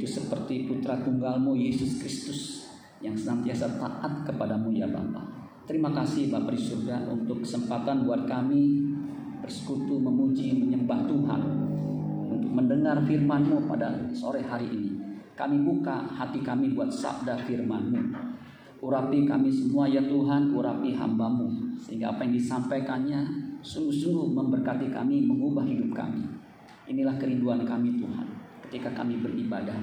yaitu seperti putra tunggalmu Yesus Kristus yang senantiasa taat kepadamu ya Bapa. Terima kasih Bapak di surga untuk kesempatan buat kami bersekutu, memuji, menyembah Tuhan untuk mendengar firman-Mu pada sore hari ini. Kami buka hati kami buat sabda firman-Mu. Urapi kami semua ya Tuhan, urapi hambamu. Sehingga apa yang disampaikannya sungguh-sungguh memberkati kami, mengubah hidup kami. Inilah kerinduan kami Tuhan ketika kami beribadah,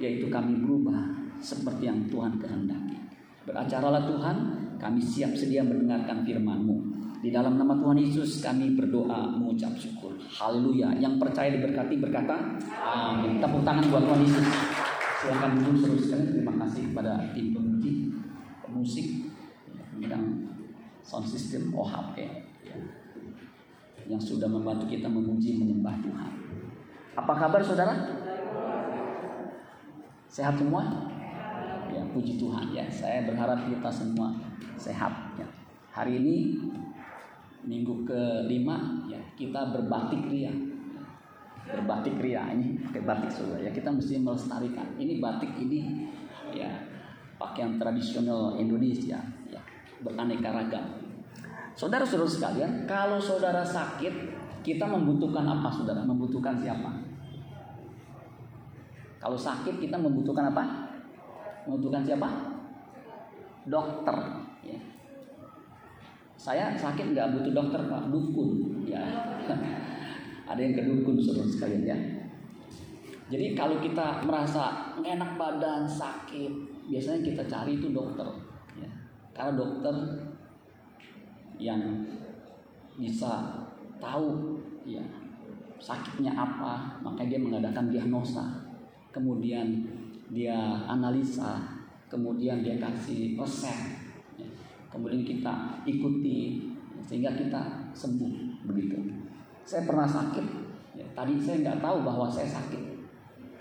yaitu kami berubah seperti yang Tuhan kehendaki. Beracaralah Tuhan, kami siap sedia mendengarkan firman-Mu. Di dalam nama Tuhan Yesus kami berdoa mengucap syukur. Haleluya. Yang percaya diberkati berkata amin. Tepuk tangan buat Tuhan Yesus. Silakan duduk seluruh sekalian. Terima kasih kepada tim pemuji, pemusik, bidang sound system OHAP ya, yang sudah membantu kita memuji menyembah Tuhan. Apa kabar saudara? Sehat semua? Ya, puji Tuhan ya. Saya berharap kita semua sehat ya. Hari ini minggu kelima ya kita berbatik ria berbatik ria ini pakai batik saudara ya kita mesti melestarikan ini batik ini ya pakaian tradisional Indonesia ya beraneka ragam saudara-saudara sekalian kalau saudara sakit kita membutuhkan apa saudara membutuhkan siapa kalau sakit kita membutuhkan apa membutuhkan siapa dokter ya saya sakit nggak butuh dokter pak, dukun ya. Ada yang ke dukun saudara sekalian ya. Jadi kalau kita merasa enak badan sakit, biasanya kita cari itu dokter. Ya. Karena dokter yang bisa tahu ya sakitnya apa, makanya dia mengadakan diagnosa, kemudian dia analisa, kemudian dia kasih resep kemudian kita ikuti sehingga kita sembuh begitu. Saya pernah sakit, ya, tadi saya nggak tahu bahwa saya sakit.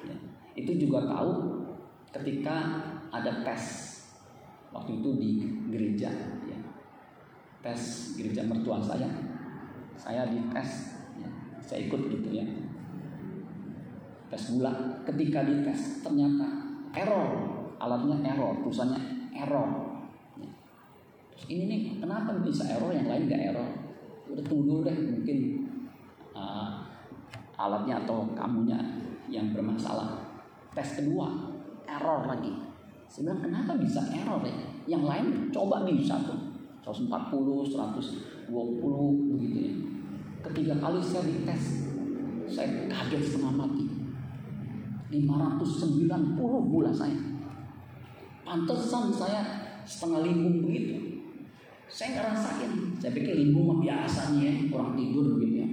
Ya, itu juga tahu ketika ada tes waktu itu di gereja, ya. tes gereja mertua saya, saya dites, ya. saya ikut gitu ya, tes gula. Ketika dites ternyata error, alatnya error, tulisannya error. Ini nih kenapa bisa error yang lain nggak error? Udah tunggu dulu deh mungkin uh, alatnya atau kamunya yang bermasalah. Tes kedua error lagi. Bilang kenapa bisa error ya yang lain coba bisa tuh 140 120 begitu ya. Ketiga kali saya dites saya kaget setengah mati 590 gula saya pantesan saya setengah limbung begitu saya nggak rasain. Saya pikir limbung mah biasanya ya, kurang tidur begitu ya.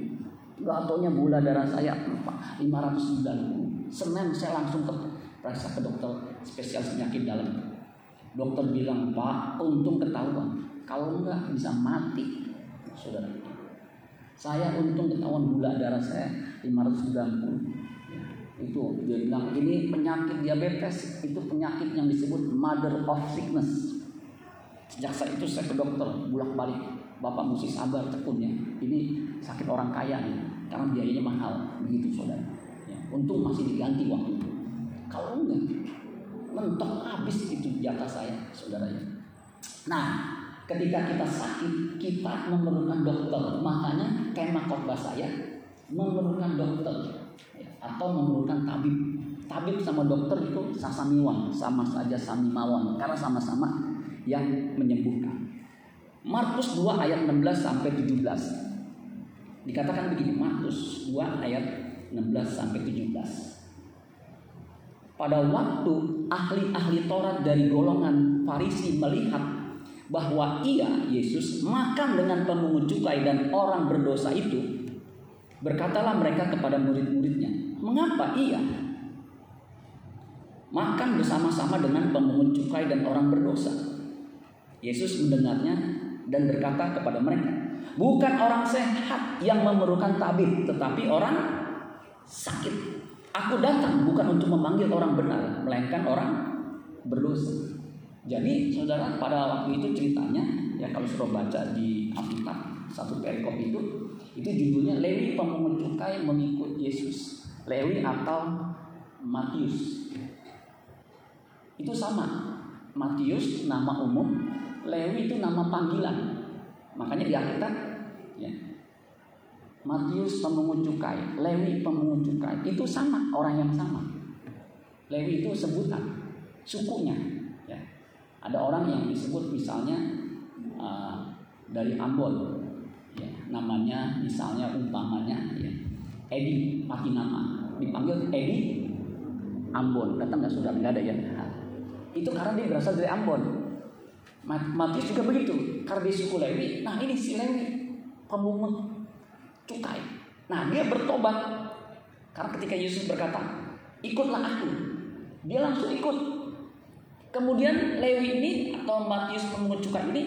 Gak taunya gula darah saya 590. Senin saya langsung ke periksa ke dokter spesialis penyakit dalam. Dokter bilang, Pak, untung ketahuan. Kalau enggak bisa mati, saudara. Saya untung ketahuan gula darah saya 590 itu dia bilang ini penyakit diabetes itu penyakit yang disebut mother of sickness Sejak saat itu saya ke dokter bolak balik. Bapak mesti sabar tekunnya. Ini sakit orang kaya nih, karena biayanya mahal. Begitu saudara. Ya, untung masih diganti waktu itu. Kalau enggak, mentok habis itu jatah saya, saudara ya. Nah, ketika kita sakit, kita memerlukan dokter. Makanya kemah khotbah saya memerlukan dokter atau memerlukan tabib. Tabib sama dokter itu sasamiwan, sama saja samimawan karena sama-sama yang menyembuhkan. Markus 2 ayat 16 sampai 17. Dikatakan begini, Markus 2 ayat 16 sampai 17. Pada waktu ahli-ahli Taurat dari golongan Farisi melihat bahwa ia Yesus makan dengan pemungut cukai dan orang berdosa itu, berkatalah mereka kepada murid-muridnya, "Mengapa ia makan bersama-sama dengan pemungut cukai dan orang berdosa?" Yesus mendengarnya dan berkata kepada mereka, "Bukan orang sehat yang memerlukan tabib, tetapi orang sakit. Aku datang bukan untuk memanggil orang benar, melainkan orang berdosa." Jadi, saudara, pada waktu itu ceritanya, ya kalau sudah baca di Alkitab satu perikop itu, itu judulnya Lewi pemungut cukai mengikut Yesus. Lewi atau Matius. Itu sama. Matius nama umum, Lewi itu nama panggilan. Makanya di Alkitab ya. Matius pemungut cukai, Lewi pemungut cukai itu sama orang yang sama. Lewi itu sebutan sukunya. Ya. Ada orang yang disebut misalnya uh, dari Ambon. Namanya misalnya umpamanya ya. Edi mati nama dipanggil Edi Ambon datang nggak sudah nggak ada ya itu karena dia berasal dari Ambon Matius juga begitu. Karena dia suku Lewi. Nah ini si Lewi. Pemungut cukai. Nah dia bertobat. Karena ketika Yesus berkata. Ikutlah aku. Dia langsung ikut. Kemudian Lewi ini atau Matius pemungut cukai ini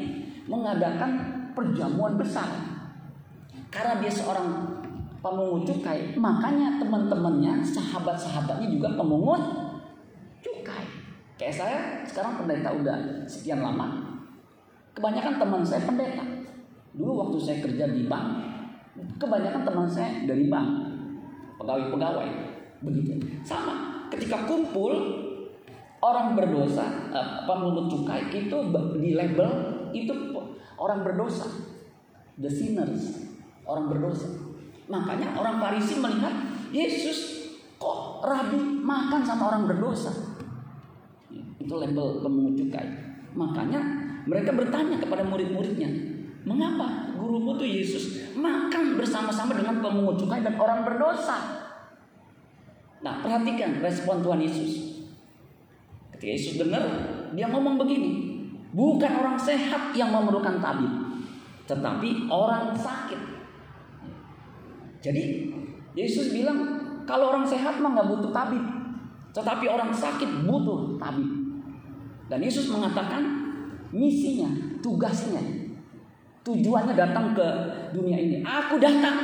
mengadakan perjamuan besar. Karena dia seorang pemungut cukai, makanya teman-temannya, sahabat-sahabatnya juga pemungut cukai. Kayak saya sekarang pendeta udah sekian lama, Kebanyakan teman saya pendeta. Dulu waktu saya kerja di bank, kebanyakan teman saya dari bank, pegawai-pegawai, begitu. Sama, ketika kumpul orang berdosa, apa menurut cukai itu di label itu orang berdosa, the sinners, orang berdosa. Makanya orang Farisi melihat Yesus kok rabi makan sama orang berdosa. Itu label pemungut cukai. Makanya mereka bertanya kepada murid-muridnya, mengapa gurumu tuh Yesus makan bersama-sama dengan pemungut cukai dan orang berdosa? Nah, perhatikan respon Tuhan Yesus. Ketika Yesus dengar, dia ngomong begini, bukan orang sehat yang memerlukan tabib, tetapi orang sakit. Jadi Yesus bilang, kalau orang sehat mah nggak butuh tabib, tetapi orang sakit butuh tabib. Dan Yesus mengatakan, misinya, tugasnya, tujuannya datang ke dunia ini. Aku datang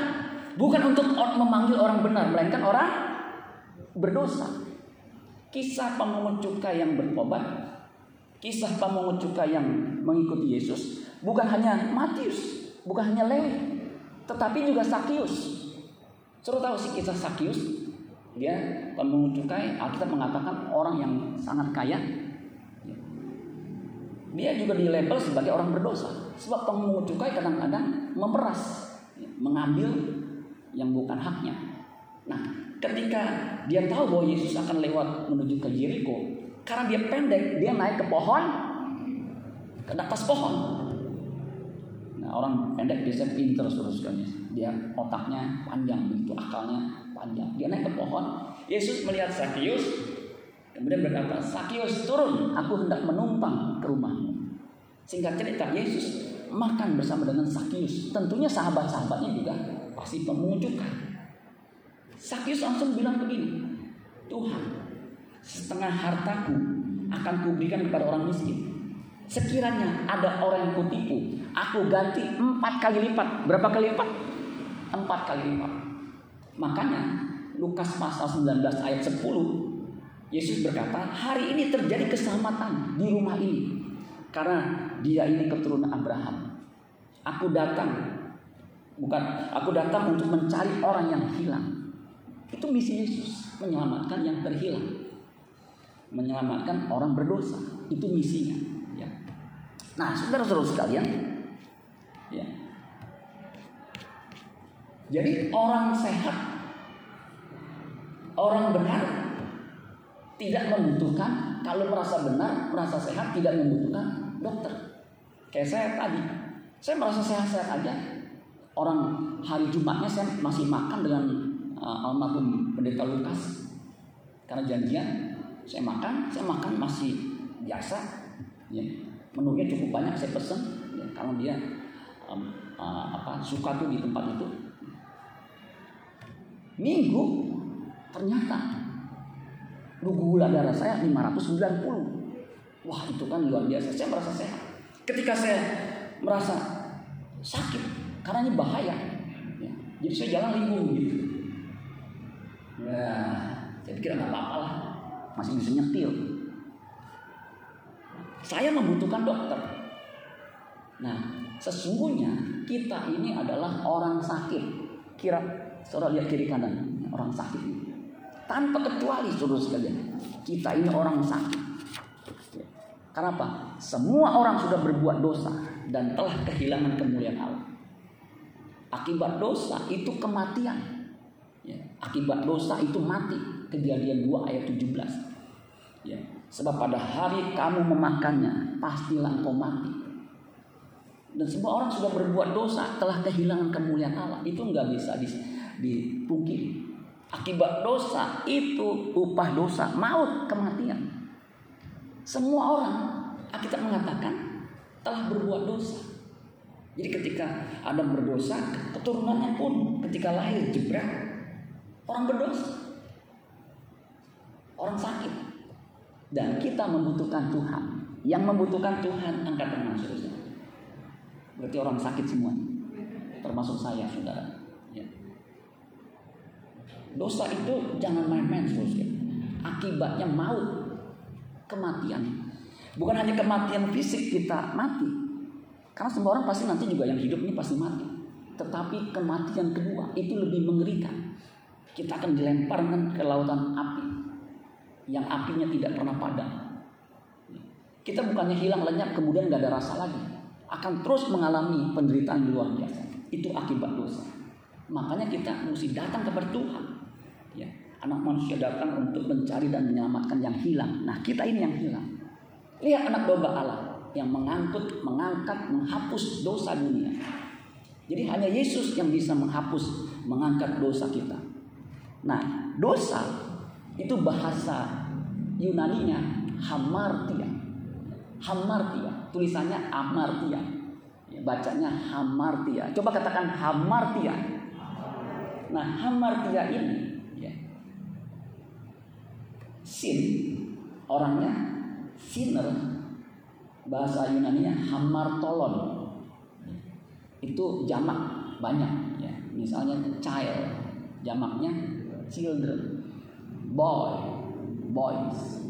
bukan untuk memanggil orang benar, melainkan orang berdosa. Kisah pemungut cukai yang bertobat, kisah pemungut cukai yang mengikuti Yesus, bukan hanya Matius, bukan hanya Lewi, tetapi juga Sakius. Suruh tahu sih kisah Sakius? Dia pemungut cukai, Alkitab mengatakan orang yang sangat kaya, dia juga dilabel sebagai orang berdosa. Sebab pemungut cukai kadang-kadang memeras, mengambil yang bukan haknya. Nah, ketika dia tahu bahwa Yesus akan lewat menuju ke Jericho, karena dia pendek, dia naik ke pohon, ke atas pohon. Nah, orang pendek biasanya pinter suruh Dia otaknya panjang, begitu akalnya panjang. Dia naik ke pohon. Yesus melihat Sakius, Kemudian berkata, Sakius turun, aku hendak menumpang ke rumahmu. Singkat cerita, Yesus makan bersama dengan Sakius. Tentunya sahabat-sahabatnya juga pasti pemungut Sakius langsung bilang begini, Tuhan, setengah hartaku akan kuberikan kepada orang miskin. Sekiranya ada orang yang kutipu, aku ganti empat kali lipat. Berapa kali lipat? Empat kali lipat. Makanya Lukas pasal 19 ayat 10 Yesus berkata, hari ini terjadi keselamatan di rumah ini. Karena dia ini keturunan Abraham. Aku datang, bukan aku datang untuk mencari orang yang hilang. Itu misi Yesus, menyelamatkan yang terhilang. Menyelamatkan orang berdosa. Itu misinya. Ya. Nah, saudara-saudara sekalian, ya. Jadi orang sehat, orang benar tidak membutuhkan kalau merasa benar, merasa sehat tidak membutuhkan dokter. Kayak saya tadi, saya merasa sehat-sehat aja. Orang hari Jumatnya saya masih makan dengan uh, almarhum pendeta Lukas karena janjian saya makan, saya makan masih biasa. Ya. Menunya cukup banyak saya pesen ya, kalau dia um, uh, apa suka tuh di tempat itu. Minggu ternyata gula darah saya 590. Wah itu kan luar biasa. Saya merasa sehat. Ketika saya merasa sakit, karena ini bahaya, ya, jadi saya jalan linglung gitu. Ya, saya pikir nggak apa-apa lah, masih bisa nyetil. Saya membutuhkan dokter. Nah, sesungguhnya kita ini adalah orang sakit. Kira, saudara lihat kiri kanan, orang sakit. Tanpa kecuali saudara sekalian, kita ini orang sakit. Kenapa? Semua orang sudah berbuat dosa dan telah kehilangan kemuliaan Allah. Akibat dosa itu kematian. Ya, akibat dosa itu mati. Kejadian 2 ayat 17. Ya, sebab pada hari kamu memakannya, pastilah engkau mati. Dan semua orang sudah berbuat dosa, telah kehilangan kemuliaan Allah. Itu nggak bisa dipungkiri. Akibat dosa itu upah dosa, maut, kematian. Semua orang, kita mengatakan telah berbuat dosa. Jadi ketika Adam berdosa, keturunannya pun ketika lahir jebrak orang berdosa. Orang sakit. Dan kita membutuhkan Tuhan. Yang membutuhkan Tuhan angkat tangan saudara. Berarti orang sakit semua. Termasuk saya saudara. Ya. Dosa itu jangan main-main saudara. Akibatnya maut. Kematian. Bukan hanya kematian fisik kita mati. Karena semua orang pasti nanti juga yang hidup ini pasti mati. Tetapi kematian kedua itu lebih mengerikan. Kita akan dilemparkan ke lautan api yang apinya tidak pernah padam. Kita bukannya hilang lenyap kemudian nggak ada rasa lagi, akan terus mengalami penderitaan luar biasa. Itu akibat dosa. Makanya kita mesti datang kepada Tuhan. Ya, anak manusia datang untuk mencari dan menyelamatkan yang hilang. Nah kita ini yang hilang. Lihat anak domba Allah yang mengangkut, mengangkat, menghapus dosa dunia. Jadi hanya Yesus yang bisa menghapus, mengangkat dosa kita. Nah, dosa itu bahasa Yunaninya hamartia. Hamartia, tulisannya amartia. Ya, bacanya hamartia. Coba katakan hamartia. Nah, hamartia ini ya. Sin orangnya sinner bahasa Yunaninya hamartolon. Itu jamak banyak ya. Misalnya child, jamaknya children boy, boys.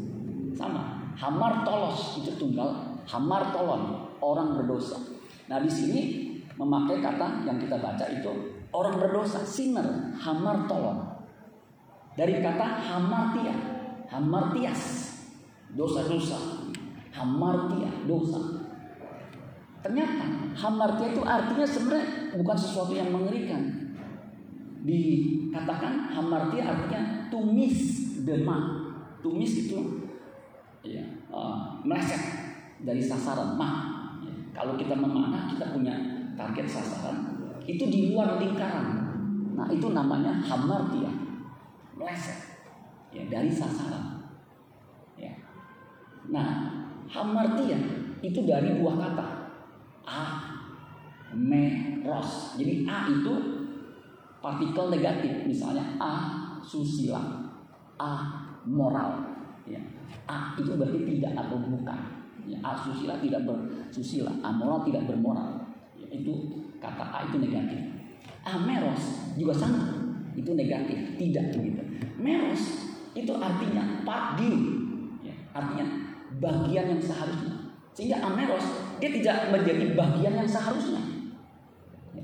Sama. Hamar tolos itu tunggal, hamar tolon, orang berdosa. Nah, di sini memakai kata yang kita baca itu orang berdosa, sinner, hamar tolon. Dari kata hamartia, hamartias, dosa-dosa. Hamartia, dosa. Ternyata hamartia itu artinya sebenarnya bukan sesuatu yang mengerikan dikatakan hamartia artinya tumis dema. Tumis itu ya, uh, meleset dari sasaran mah. Ya, kalau kita memanah kita punya target sasaran itu di luar lingkaran. Nah itu namanya hamartia meleset ya dari sasaran. Ya. Nah hamartia itu dari dua kata a meros. Jadi a itu partikel negatif misalnya a susila a moral ya a itu berarti tidak atau bukan ya, a susila tidak bersusila a moral tidak bermoral. Ya, itu kata a itu negatif. A meros juga sama. Itu negatif. Tidak begitu. Meros itu artinya due ya, artinya bagian yang seharusnya. Sehingga ameros dia tidak menjadi bagian yang seharusnya.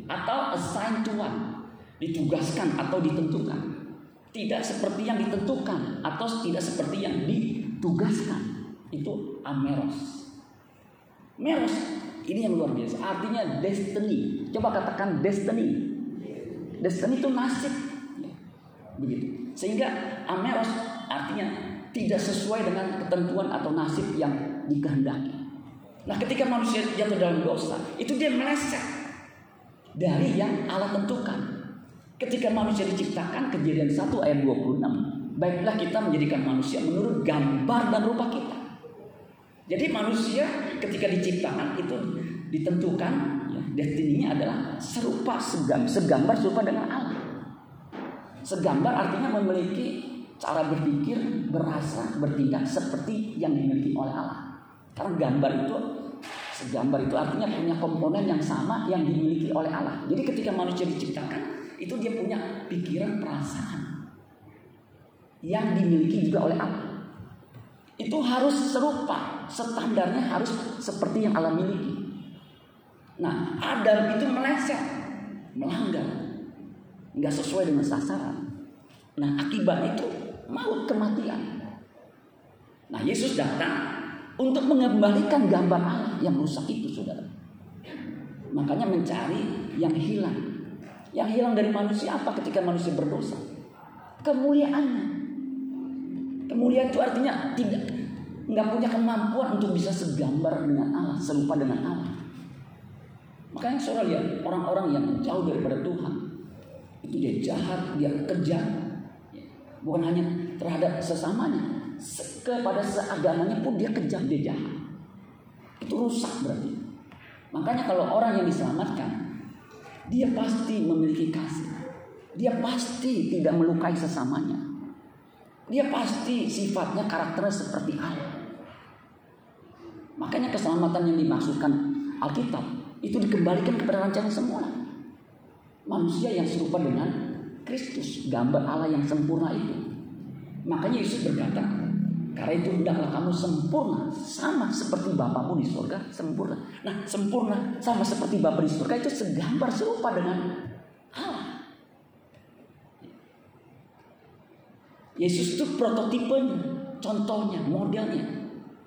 Atau assigned to one. Ditugaskan atau ditentukan. Tidak seperti yang ditentukan atau tidak seperti yang ditugaskan. Itu ameros. Meros ini yang luar biasa. Artinya destiny. Coba katakan destiny. Destiny itu nasib. Begitu. Sehingga ameros artinya tidak sesuai dengan ketentuan atau nasib yang dikehendaki. Nah, ketika manusia jatuh dalam dosa, itu dia meleset dari yang Allah tentukan. Ketika manusia diciptakan kejadian 1 ayat 26 Baiklah kita menjadikan manusia menurut gambar dan rupa kita. Jadi manusia ketika diciptakan itu ditentukan ya, Destininya adalah serupa segam, segambar serupa dengan Allah Segambar artinya memiliki cara berpikir, berasa, bertindak seperti yang dimiliki oleh Allah Karena gambar itu Segambar itu artinya punya komponen yang sama yang dimiliki oleh Allah. Jadi ketika manusia diciptakan, itu dia punya pikiran perasaan yang dimiliki juga oleh Allah. Itu harus serupa, standarnya harus seperti yang Allah miliki. Nah, Adam itu meleset, melanggar, nggak sesuai dengan sasaran. Nah, akibat itu maut kematian. Nah, Yesus datang untuk mengembalikan gambar Allah yang rusak itu, saudara. Makanya mencari yang hilang. Yang hilang dari manusia apa ketika manusia berdosa? Kemuliaannya. Kemuliaan itu artinya tidak nggak punya kemampuan untuk bisa segambar dengan Allah, serupa dengan Allah. Makanya saudara lihat orang-orang yang jauh daripada Tuhan itu dia jahat, dia kejam, bukan hanya terhadap sesamanya, kepada seagamanya pun dia kejam, dia jahat. Itu rusak berarti. Makanya kalau orang yang diselamatkan, dia pasti memiliki kasih. Dia pasti tidak melukai sesamanya. Dia pasti sifatnya karakternya seperti Allah. Makanya keselamatan yang dimaksudkan Alkitab itu dikembalikan kepada rancangan semula. Manusia yang serupa dengan Kristus, gambar Allah yang sempurna itu. Makanya Yesus berkata, karena itu hendaklah kamu sempurna sama seperti Bapamu di surga sempurna. Nah, sempurna sama seperti Bapa di surga itu segambar serupa dengan Allah. Yesus itu prototipenya, contohnya, modelnya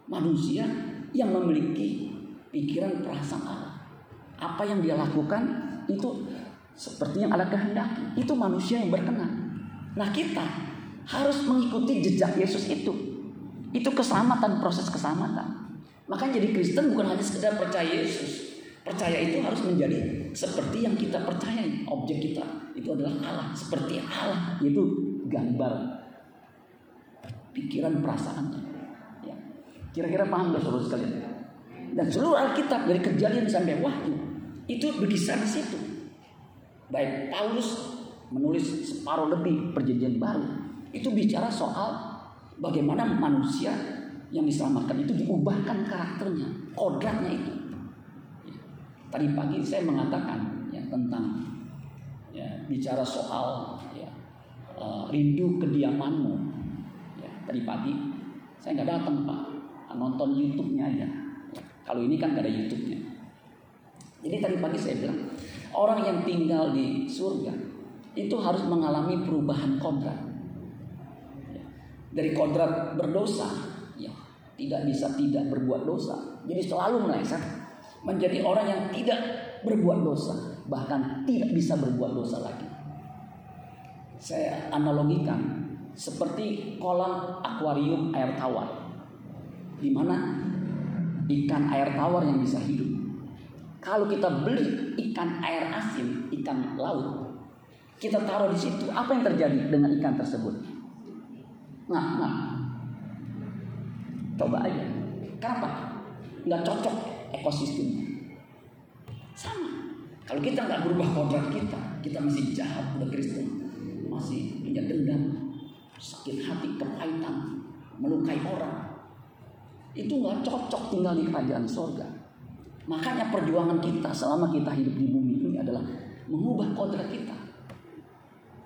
manusia yang memiliki pikiran perasaan Allah apa yang dia lakukan itu seperti yang Allah kehendaki. Itu manusia yang berkenan. Nah kita harus mengikuti jejak Yesus itu. Itu keselamatan, proses keselamatan. Makanya jadi Kristen bukan hanya sekedar percaya Yesus. Percaya itu harus menjadi seperti yang kita percayai. Objek kita itu adalah Allah. Seperti Allah. Yaitu gambar pikiran perasaan. Ya. Kira-kira paham gak saudara sekalian? Dan seluruh Alkitab dari kejadian sampai wahyu itu berkisar di situ. Baik Paulus menulis separuh lebih perjanjian baru itu bicara soal bagaimana manusia yang diselamatkan itu diubahkan karakternya, kodratnya itu. Tadi pagi saya mengatakan ya tentang ya, bicara soal ya, uh, rindu kediamanmu. Tadi pagi saya nggak datang pak, nonton YouTube-nya aja. Kalau ini kan gak ada YouTube-nya. Jadi tadi pagi saya bilang, orang yang tinggal di surga itu harus mengalami perubahan kodrat. Dari kodrat berdosa, ya tidak bisa tidak berbuat dosa. Jadi selalu meleset menjadi orang yang tidak berbuat dosa, bahkan tidak bisa berbuat dosa lagi. Saya analogikan seperti kolam akuarium air tawar, di mana ikan air tawar yang bisa hidup kalau kita beli ikan air asin, ikan laut, kita taruh di situ, apa yang terjadi dengan ikan tersebut? Nah, nah. Coba aja. Kenapa? Nggak cocok ekosistemnya. Sama. Kalau kita nggak berubah kodrat kita, kita masih jahat, udah Kristen, masih punya dendam, sakit hati, kepahitan, melukai orang, itu nggak cocok tinggal di kerajaan sorga. Makanya perjuangan kita selama kita hidup di bumi ini adalah mengubah kodrat kita.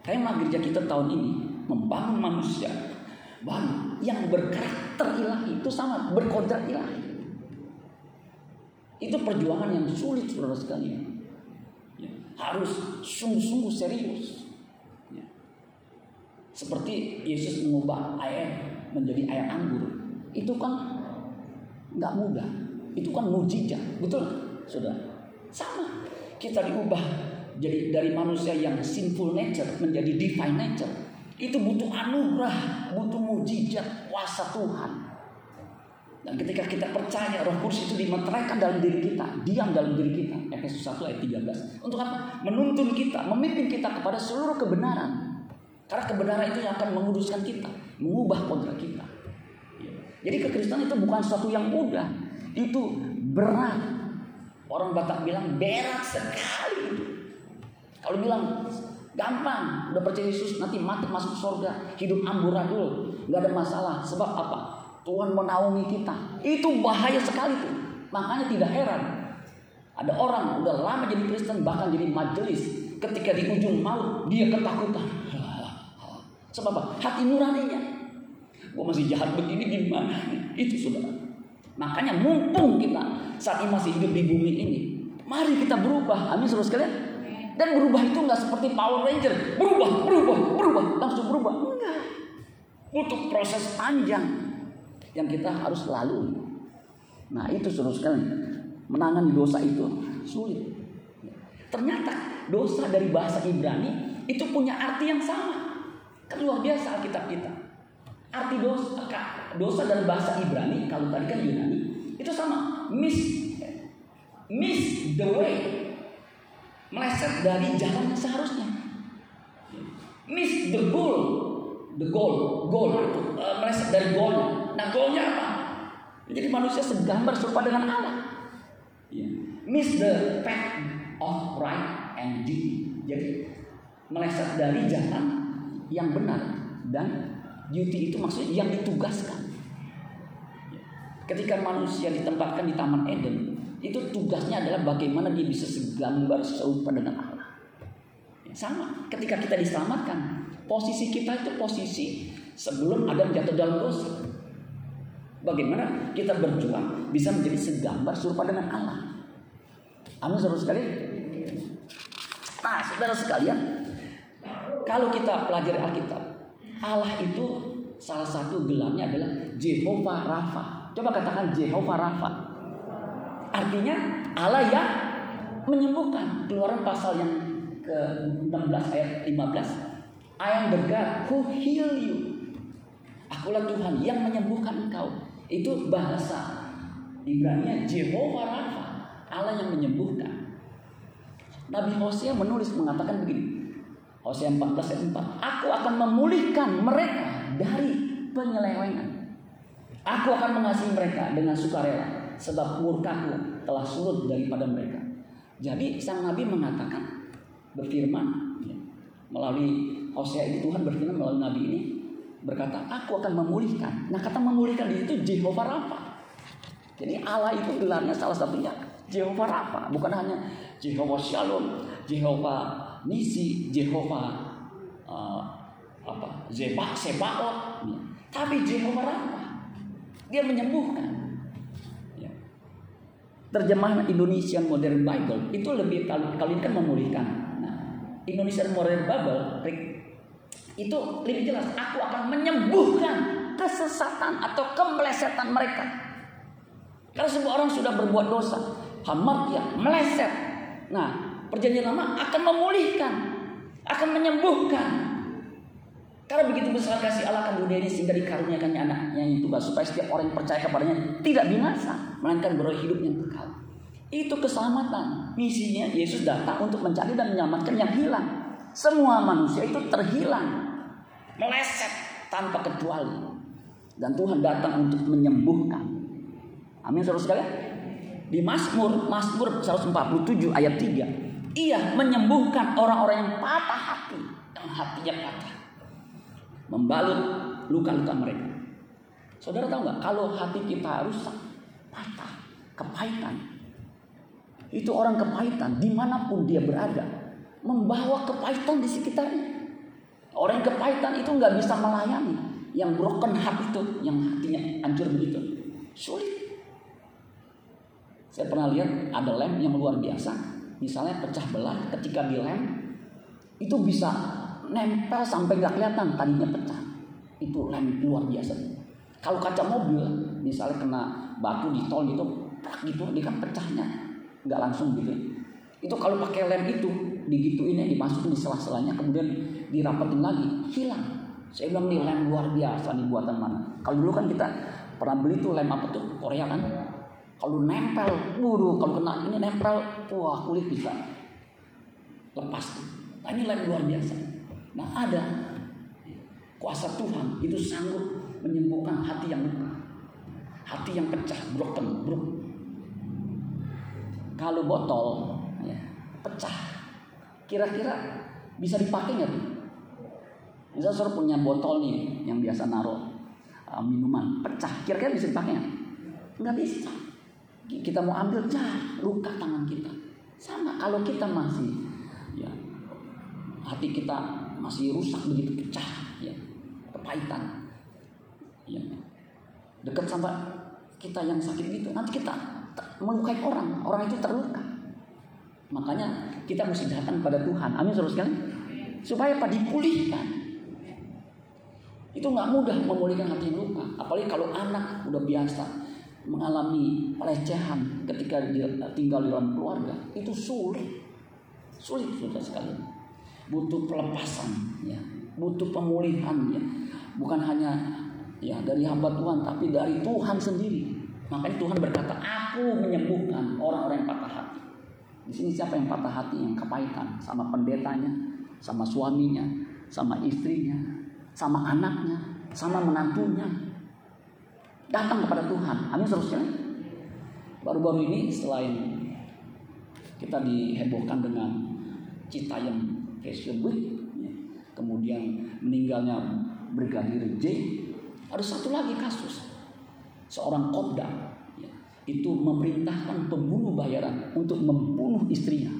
Tema gereja kita tahun ini membangun manusia baru yang berkarakter ilahi itu sama berkodrat ilahi. Itu perjuangan yang sulit saudara sekalian. Ya, harus sungguh-sungguh serius. Seperti Yesus mengubah air menjadi air anggur. Itu kan nggak mudah. Itu kan mujizat, betul? Sudah. Sama. Kita diubah jadi dari manusia yang sinful nature menjadi divine nature. Itu butuh anugerah, butuh mujizat kuasa Tuhan. Dan ketika kita percaya Roh Kudus itu dimeteraikan dalam diri kita, diam dalam diri kita. Efesus 1 ayat 13. Untuk apa? Menuntun kita, memimpin kita kepada seluruh kebenaran. Karena kebenaran itu yang akan menguduskan kita, mengubah kodrat kita. Jadi kekristenan itu bukan sesuatu yang mudah. Itu berat. Orang Batak bilang berat sekali itu. Kalau bilang gampang, udah percaya Yesus nanti mati masuk surga, hidup amburadul, nggak ada masalah. Sebab apa? Tuhan menaungi kita. Itu bahaya sekali tuh. Makanya tidak heran ada orang udah lama jadi Kristen bahkan jadi majelis ketika di ujung maut dia ketakutan. Sebab apa? Hati nuraninya. Gue masih jahat begini gimana? Itu sudah. Makanya mumpung kita saat ini masih hidup di bumi ini, mari kita berubah. Amin saudara sekalian. Dan berubah itu nggak seperti Power Ranger, berubah, berubah, berubah, langsung berubah. Enggak. Butuh proses panjang yang kita harus lalui. Nah itu saudara sekalian, menangani dosa itu sulit. Ternyata dosa dari bahasa Ibrani itu punya arti yang sama. Kan luar biasa Alkitab kita. Arti dosa, dosa bahasa Ibrani, kalau tadi kan Yunani, itu sama. Miss, miss the way. Meleset dari jalan yang seharusnya. Miss the goal. The goal, goal uh, meleset dari goalnya. Nah goalnya apa? Jadi manusia segambar serupa dengan Allah. Yeah. Miss the path of right and duty. Jadi meleset dari jalan yang benar dan duty itu maksudnya yang ditugaskan. Ketika manusia ditempatkan di Taman Eden, itu tugasnya adalah bagaimana dia bisa segambar serupa dengan Allah. Sama, ketika kita diselamatkan, posisi kita itu posisi sebelum Adam jatuh dalam dosa. Bagaimana kita berjuang bisa menjadi segambar serupa dengan Allah. Amin saudara sekalian. Nah, saudara sekalian, kalau kita pelajari Alkitab, Allah itu salah satu gelarnya adalah Jehovah Rafa. Coba katakan Jehovah Rafa. Artinya Allah yang menyembuhkan. Keluaran pasal yang ke-16 ayat 15. I am the who heal you. Akulah Tuhan yang menyembuhkan engkau. Itu bahasa Ibrani Jehovah Rafa. Allah yang menyembuhkan. Nabi Hosea menulis mengatakan begini. Hosea 14 ayat 4. Aku akan memulihkan mereka dari penyelewengan. Aku akan mengasihi mereka dengan sukarela. Sebab murkaku telah surut daripada mereka. Jadi sang Nabi mengatakan berfirman ya, melalui Hosea ini Tuhan berfirman melalui Nabi ini berkata aku akan memulihkan. Nah kata memulihkan di situ Jehovah Rafa. Jadi Allah itu gelarnya salah satunya Jehovah Rafa, bukan hanya Jehovah Shalom, Jehovah Nisi, Jehovah uh, apa? Zebak, Sebaot, ya. tapi Jehovah Rafa. Dia menyembuhkan. Ya. Terjemahan Indonesian Modern Bible itu lebih kalau kali ini kan memulihkan. Nah, Indonesian Modern Bible itu lebih jelas. Aku akan menyembuhkan kesesatan atau kemelesetan mereka. Karena semua orang sudah berbuat dosa, hamartia, meleset. Nah, perjanjian lama akan memulihkan, akan menyembuhkan. Karena begitu besar kasih Allah akan dunia ini sehingga dikaruniakannya anaknya yang tunggal supaya setiap orang yang percaya kepadanya tidak binasa, melainkan beroleh hidup yang kekal. Itu keselamatan. Misinya Yesus datang untuk mencari dan menyelamatkan yang hilang. Semua manusia itu terhilang, meleset tanpa kecuali. Dan Tuhan datang untuk menyembuhkan. Amin saudara sekalian. Di Mazmur, Mazmur 147 ayat 3. Ia menyembuhkan orang-orang yang patah hati. Yang hatinya patah. Membalut luka-luka mereka. Saudara tahu nggak? Kalau hati kita rusak, patah, kepahitan. Itu orang kepahitan di mana pun dia berada. Membawa kepahitan di sekitarnya. Orang yang kepahitan itu nggak bisa melayani. Yang broken heart itu, yang hatinya hancur begitu. Sulit. Saya pernah lihat ada lem yang luar biasa. Misalnya pecah belah ketika dilem itu bisa nempel sampai nggak kelihatan tadinya pecah. Itu lem luar biasa. Kalau kaca mobil misalnya kena batu di tol gitu, gitu dia kan pecahnya nggak langsung gitu. Itu kalau pakai lem itu digituin ya dimasukin di sela-selanya kemudian dirapetin lagi hilang. Saya bilang nih lem luar biasa nih buatan mana. Kalau dulu kan kita pernah beli tuh lem apa tuh Korea kan kalau nempel, buru kalau kena ini nempel, wah kulit bisa lepas. Nah ini lem luar biasa. Nah ada kuasa Tuhan itu sanggup menyembuhkan hati yang luka, hati yang pecah, broken, broken. Kalau botol ya, pecah, kira-kira bisa dipakai nggak? Misal suruh punya botol nih yang biasa naruh uh, minuman, pecah, kira-kira bisa dipakai? Nggak bisa. Kita mau ambil jah luka tangan kita. Sama kalau kita masih ya hati kita masih rusak begitu pecah ya kepahitan. Ya. Dekat sama kita yang sakit gitu nanti kita melukai orang orang itu terluka. Makanya kita mesti datang pada Tuhan. Amin saudara sekalian. Supaya apa? Dipulihkan. Itu nggak mudah memulihkan hati yang luka. Apalagi kalau anak udah biasa mengalami pelecehan ketika dia tinggal di dalam keluarga itu sulit. Sulit sudah sekali butuh pelepasan ya. Butuh pemulihan ya. Bukan hanya ya dari hamba Tuhan tapi dari Tuhan sendiri. Makanya Tuhan berkata aku menyembuhkan orang-orang yang patah hati. Di sini siapa yang patah hati? Yang kepahitan. Sama pendetanya sama suaminya sama istrinya sama anaknya sama menantunya datang kepada Tuhan. Amin seterusnya. Baru-baru ini selain kita dihebohkan dengan Citayam Fashion Week, kemudian meninggalnya Brigadir J, ada satu lagi kasus seorang kopda ya, itu memerintahkan pembunuh bayaran untuk membunuh istrinya.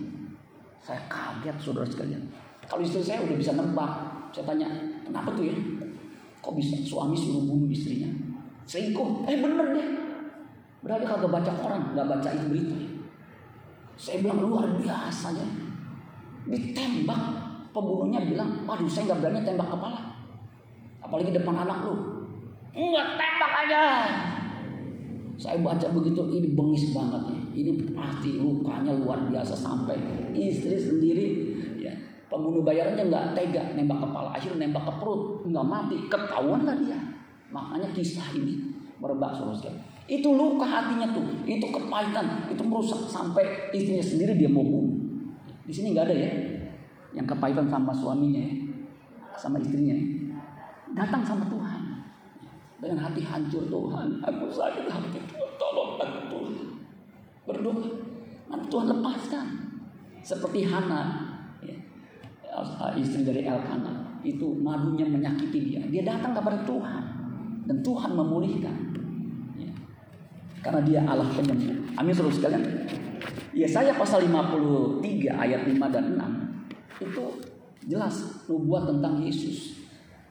Saya kaget saudara sekalian. Kalau istri saya udah bisa nebak, saya tanya kenapa tuh ya? Kok bisa suami suruh bunuh istrinya? Selingkuh. Eh bener deh. Berarti kagak baca koran nggak baca itu berita. Saya bilang luar biasa ya ditembak. Pembunuhnya bilang waduh saya nggak berani tembak kepala. Apalagi depan anak lu. Enggak tembak aja. Saya baca begitu ini bengis banget ya. Ini pasti lukanya luar biasa sampai istri sendiri. Ya pembunuh bayarannya nggak tega nembak kepala akhirnya nembak ke perut nggak mati. Ketahuan lah dia Makanya kisah ini merebak saudara Itu luka hatinya tuh, itu kepahitan, itu merusak sampai istrinya sendiri dia mau bunuh. Di sini nggak ada ya, yang kepahitan sama suaminya ya, sama istrinya. Ya. Datang sama Tuhan dengan hati hancur Tuhan, aku sakit hati Tuhan, tolong aku Tuhan. Berdoa, nanti Tuhan lepaskan. Seperti Hana, ya, istri dari Elkanah, itu madunya menyakiti dia. Dia datang kepada Tuhan dan Tuhan memulihkan. Ya. Karena dia Allah penyembuh. Amin terus sekalian. Ya saya pasal 53 ayat 5 dan 6 itu jelas nubuat tentang Yesus.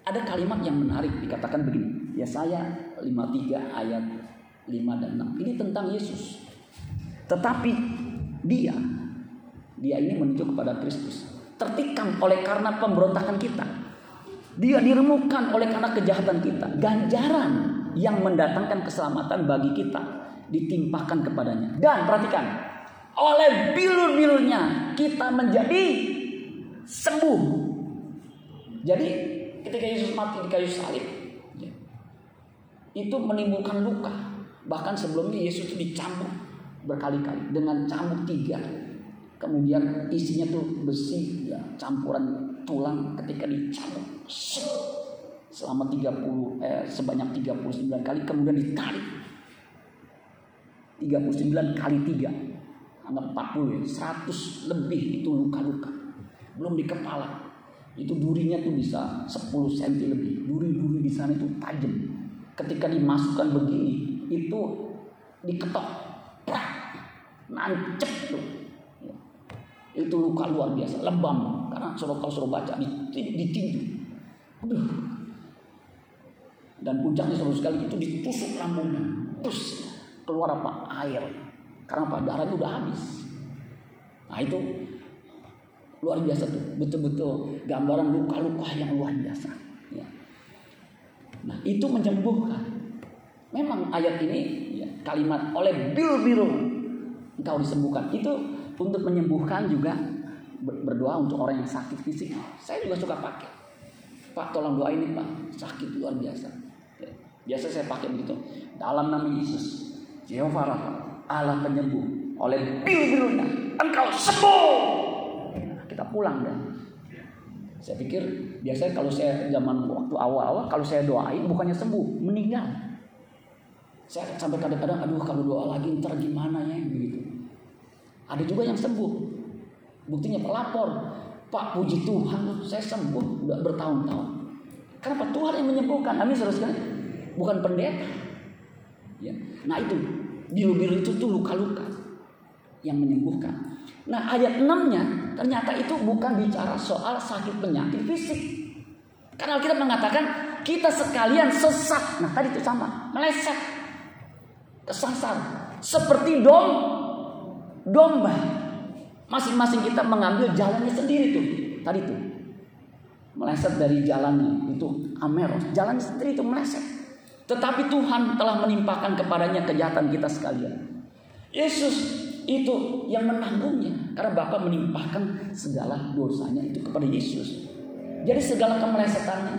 Ada kalimat yang menarik dikatakan begini. Ya saya 53 ayat 5 dan 6. Ini tentang Yesus. Tetapi dia dia ini menunjuk kepada Kristus. Tertikam oleh karena pemberontakan kita dia diremukkan oleh karena kejahatan kita. Ganjaran yang mendatangkan keselamatan bagi kita ditimpakan kepadanya. Dan perhatikan, oleh bilur-bilurnya kita menjadi sembuh. Jadi ketika Yesus mati di kayu salib, itu menimbulkan luka. Bahkan sebelumnya Yesus itu dicambuk berkali-kali dengan cambuk tiga. Kemudian isinya tuh besi, ya, campuran tulang ketika dicabut selama 30 eh, sebanyak 39 kali kemudian ditarik. 39 kali 3 anggap 40 ya 100 lebih itu luka-luka. Belum di kepala. Itu durinya tuh bisa 10 cm lebih. Duri-duri di sana itu tajam. Ketika dimasukkan begini itu diketok. Prak nancep tuh. Itu luka luar biasa. Lebam. Karena suruh kau suruh baca ditinju. Dan puncaknya suruh sekali itu ditusuk lambungnya. Terus keluar apa? Air. Karena apa? Darah itu udah habis. Nah itu luar biasa tuh. Betul-betul gambaran luka-luka yang luar biasa. Ya. Nah itu menyembuhkan. Memang ayat ini ya, kalimat oleh biru-biru engkau disembuhkan. Itu untuk menyembuhkan juga berdoa untuk orang yang sakit fisik. Saya juga suka pakai. Pak tolong doa ini Pak, sakit luar biasa. Ya, biasa saya pakai begitu. Dalam nama Yesus, Jehovah Rafa, Allah penyembuh. Oleh biru-birunya, engkau sembuh. kita pulang dan saya pikir biasanya kalau saya zaman waktu awal-awal kalau saya doain bukannya sembuh, meninggal. Saya sampai kadang-kadang aduh kalau doa lagi ntar gimana ya begitu. Ada juga yang sembuh, Buktinya pelapor. Pak puji Tuhan saya sembuh udah bertahun-tahun. Kenapa Tuhan yang menyembuhkan? Amin saudara Bukan pendeta. Ya. Nah itu Biru-biru itu tuh luka-luka yang menyembuhkan. Nah ayat 6-nya ternyata itu bukan bicara soal sakit penyakit fisik. Karena kita mengatakan kita sekalian sesat. Nah tadi itu sama, meleset. Kesasar. Seperti dom, domba. Masing-masing kita mengambil jalannya sendiri tuh. Tadi tuh. Meleset dari jalannya. Itu ameros. Jalannya sendiri itu meleset. Tetapi Tuhan telah menimpakan kepadanya kejahatan kita sekalian. Yesus itu yang menanggungnya karena Bapa menimpahkan segala dosanya itu kepada Yesus. Jadi segala kemelesetannya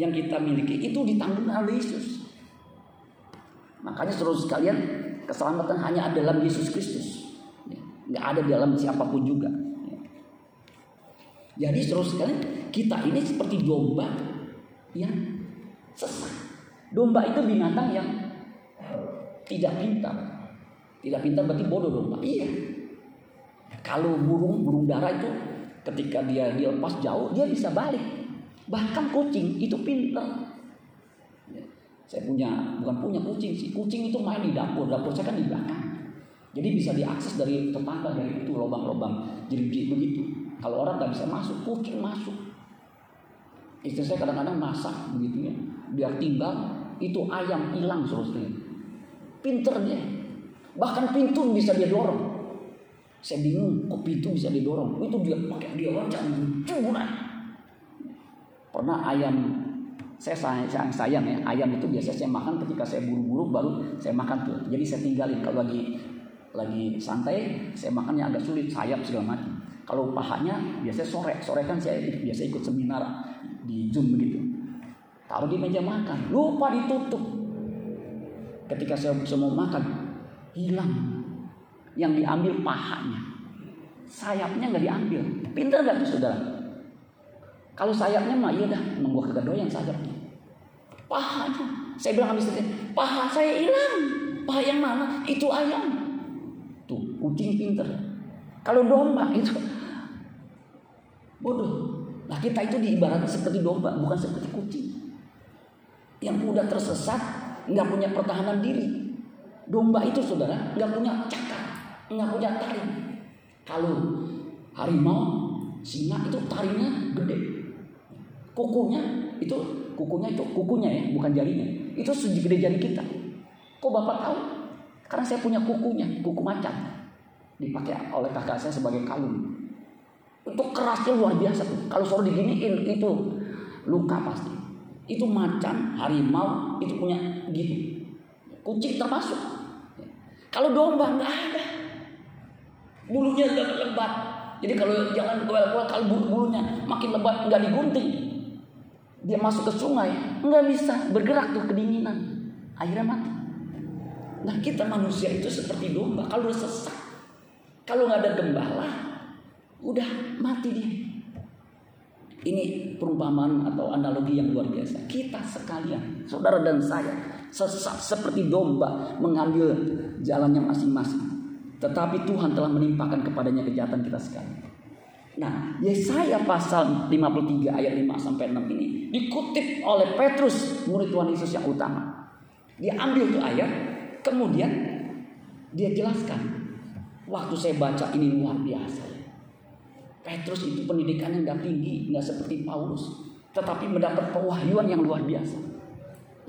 yang kita miliki itu ditanggung oleh Yesus. Makanya seluruh sekalian keselamatan hanya ada dalam Yesus Kristus. Nggak ada dalam siapa pun juga. Jadi seluruh sekalian kita ini seperti domba yang sesat. Domba itu binatang yang tidak pintar. Tidak pintar berarti bodoh. Pak. Iya. Kalau burung, burung dara itu ketika dia dilepas jauh, dia bisa balik. Bahkan kucing itu pintar. Ya. Saya punya, bukan punya kucing sih. Kucing itu main di dapur. Dapur saya kan di belakang. Jadi bisa diakses dari tetangga dari itu lubang-lubang. Jadi begitu. Kalau orang nggak bisa masuk, kucing masuk. Istri saya kadang-kadang masak begitu ya. Biar tinggal itu ayam hilang terus Pinter dia. Bahkan pintu bisa dia dorong. Saya bingung kok pintu bisa didorong. Itu dia pakai dia loncat curang. Pernah ayam saya sayang, sayang ya ayam itu biasa saya makan ketika saya buru-buru baru saya makan tuh. Jadi saya tinggalin kalau lagi lagi santai saya makannya agak sulit sayap segala macam. Kalau pahanya biasanya sore sore kan saya biasa ikut seminar di zoom begitu. Taruh di meja makan lupa ditutup. Ketika saya mau makan hilang. Yang diambil pahanya. Sayapnya nggak diambil. Pinter nggak tuh saudara? Kalau sayapnya mah iya dah, emang gua kagak doyan sayapnya. Pahanya. Saya bilang habis itu, paha saya hilang. Paha yang mana? Itu ayam. Kucing pinter. Kalau domba itu bodoh. Nah kita itu diibaratkan seperti domba, bukan seperti kucing. Yang mudah tersesat, nggak punya pertahanan diri. Domba itu saudara nggak punya cakar, nggak punya taring. Kalau harimau, singa itu taringnya gede. Kukunya itu kukunya itu kukunya ya, bukan jarinya. Itu segede jari kita. Kok bapak tahu? Karena saya punya kukunya, kuku macan. Dipakai oleh kakak saya sebagai kalung. Itu kerasnya luar biasa. Kalau suruh diginiin itu luka pasti. Itu macan, harimau itu punya gitu. Kucing termasuk. Kalau domba nggak ada. Bulunya lebat. Jadi kalau jangan kuel-kuel kalau bulunya makin lebat nggak digunting. Dia masuk ke sungai nggak bisa bergerak tuh kedinginan. Akhirnya mati. Nah kita manusia itu seperti domba kalau udah sesak. Kalau nggak ada gembala, udah mati dia. Ini perumpamaan atau analogi yang luar biasa. Kita sekalian, saudara dan saya, sesat seperti domba mengambil jalannya masing-masing. Tetapi Tuhan telah menimpakan kepadanya kejahatan kita sekalian. Nah, Yesaya pasal 53 ayat 5 sampai 6 ini dikutip oleh Petrus, murid Tuhan Yesus yang utama. Dia ambil tuh ayat, kemudian dia jelaskan. Waktu saya baca ini luar biasa. Petrus itu pendidikannya nggak tinggi, nggak seperti Paulus, tetapi mendapat pewahyuan yang luar biasa,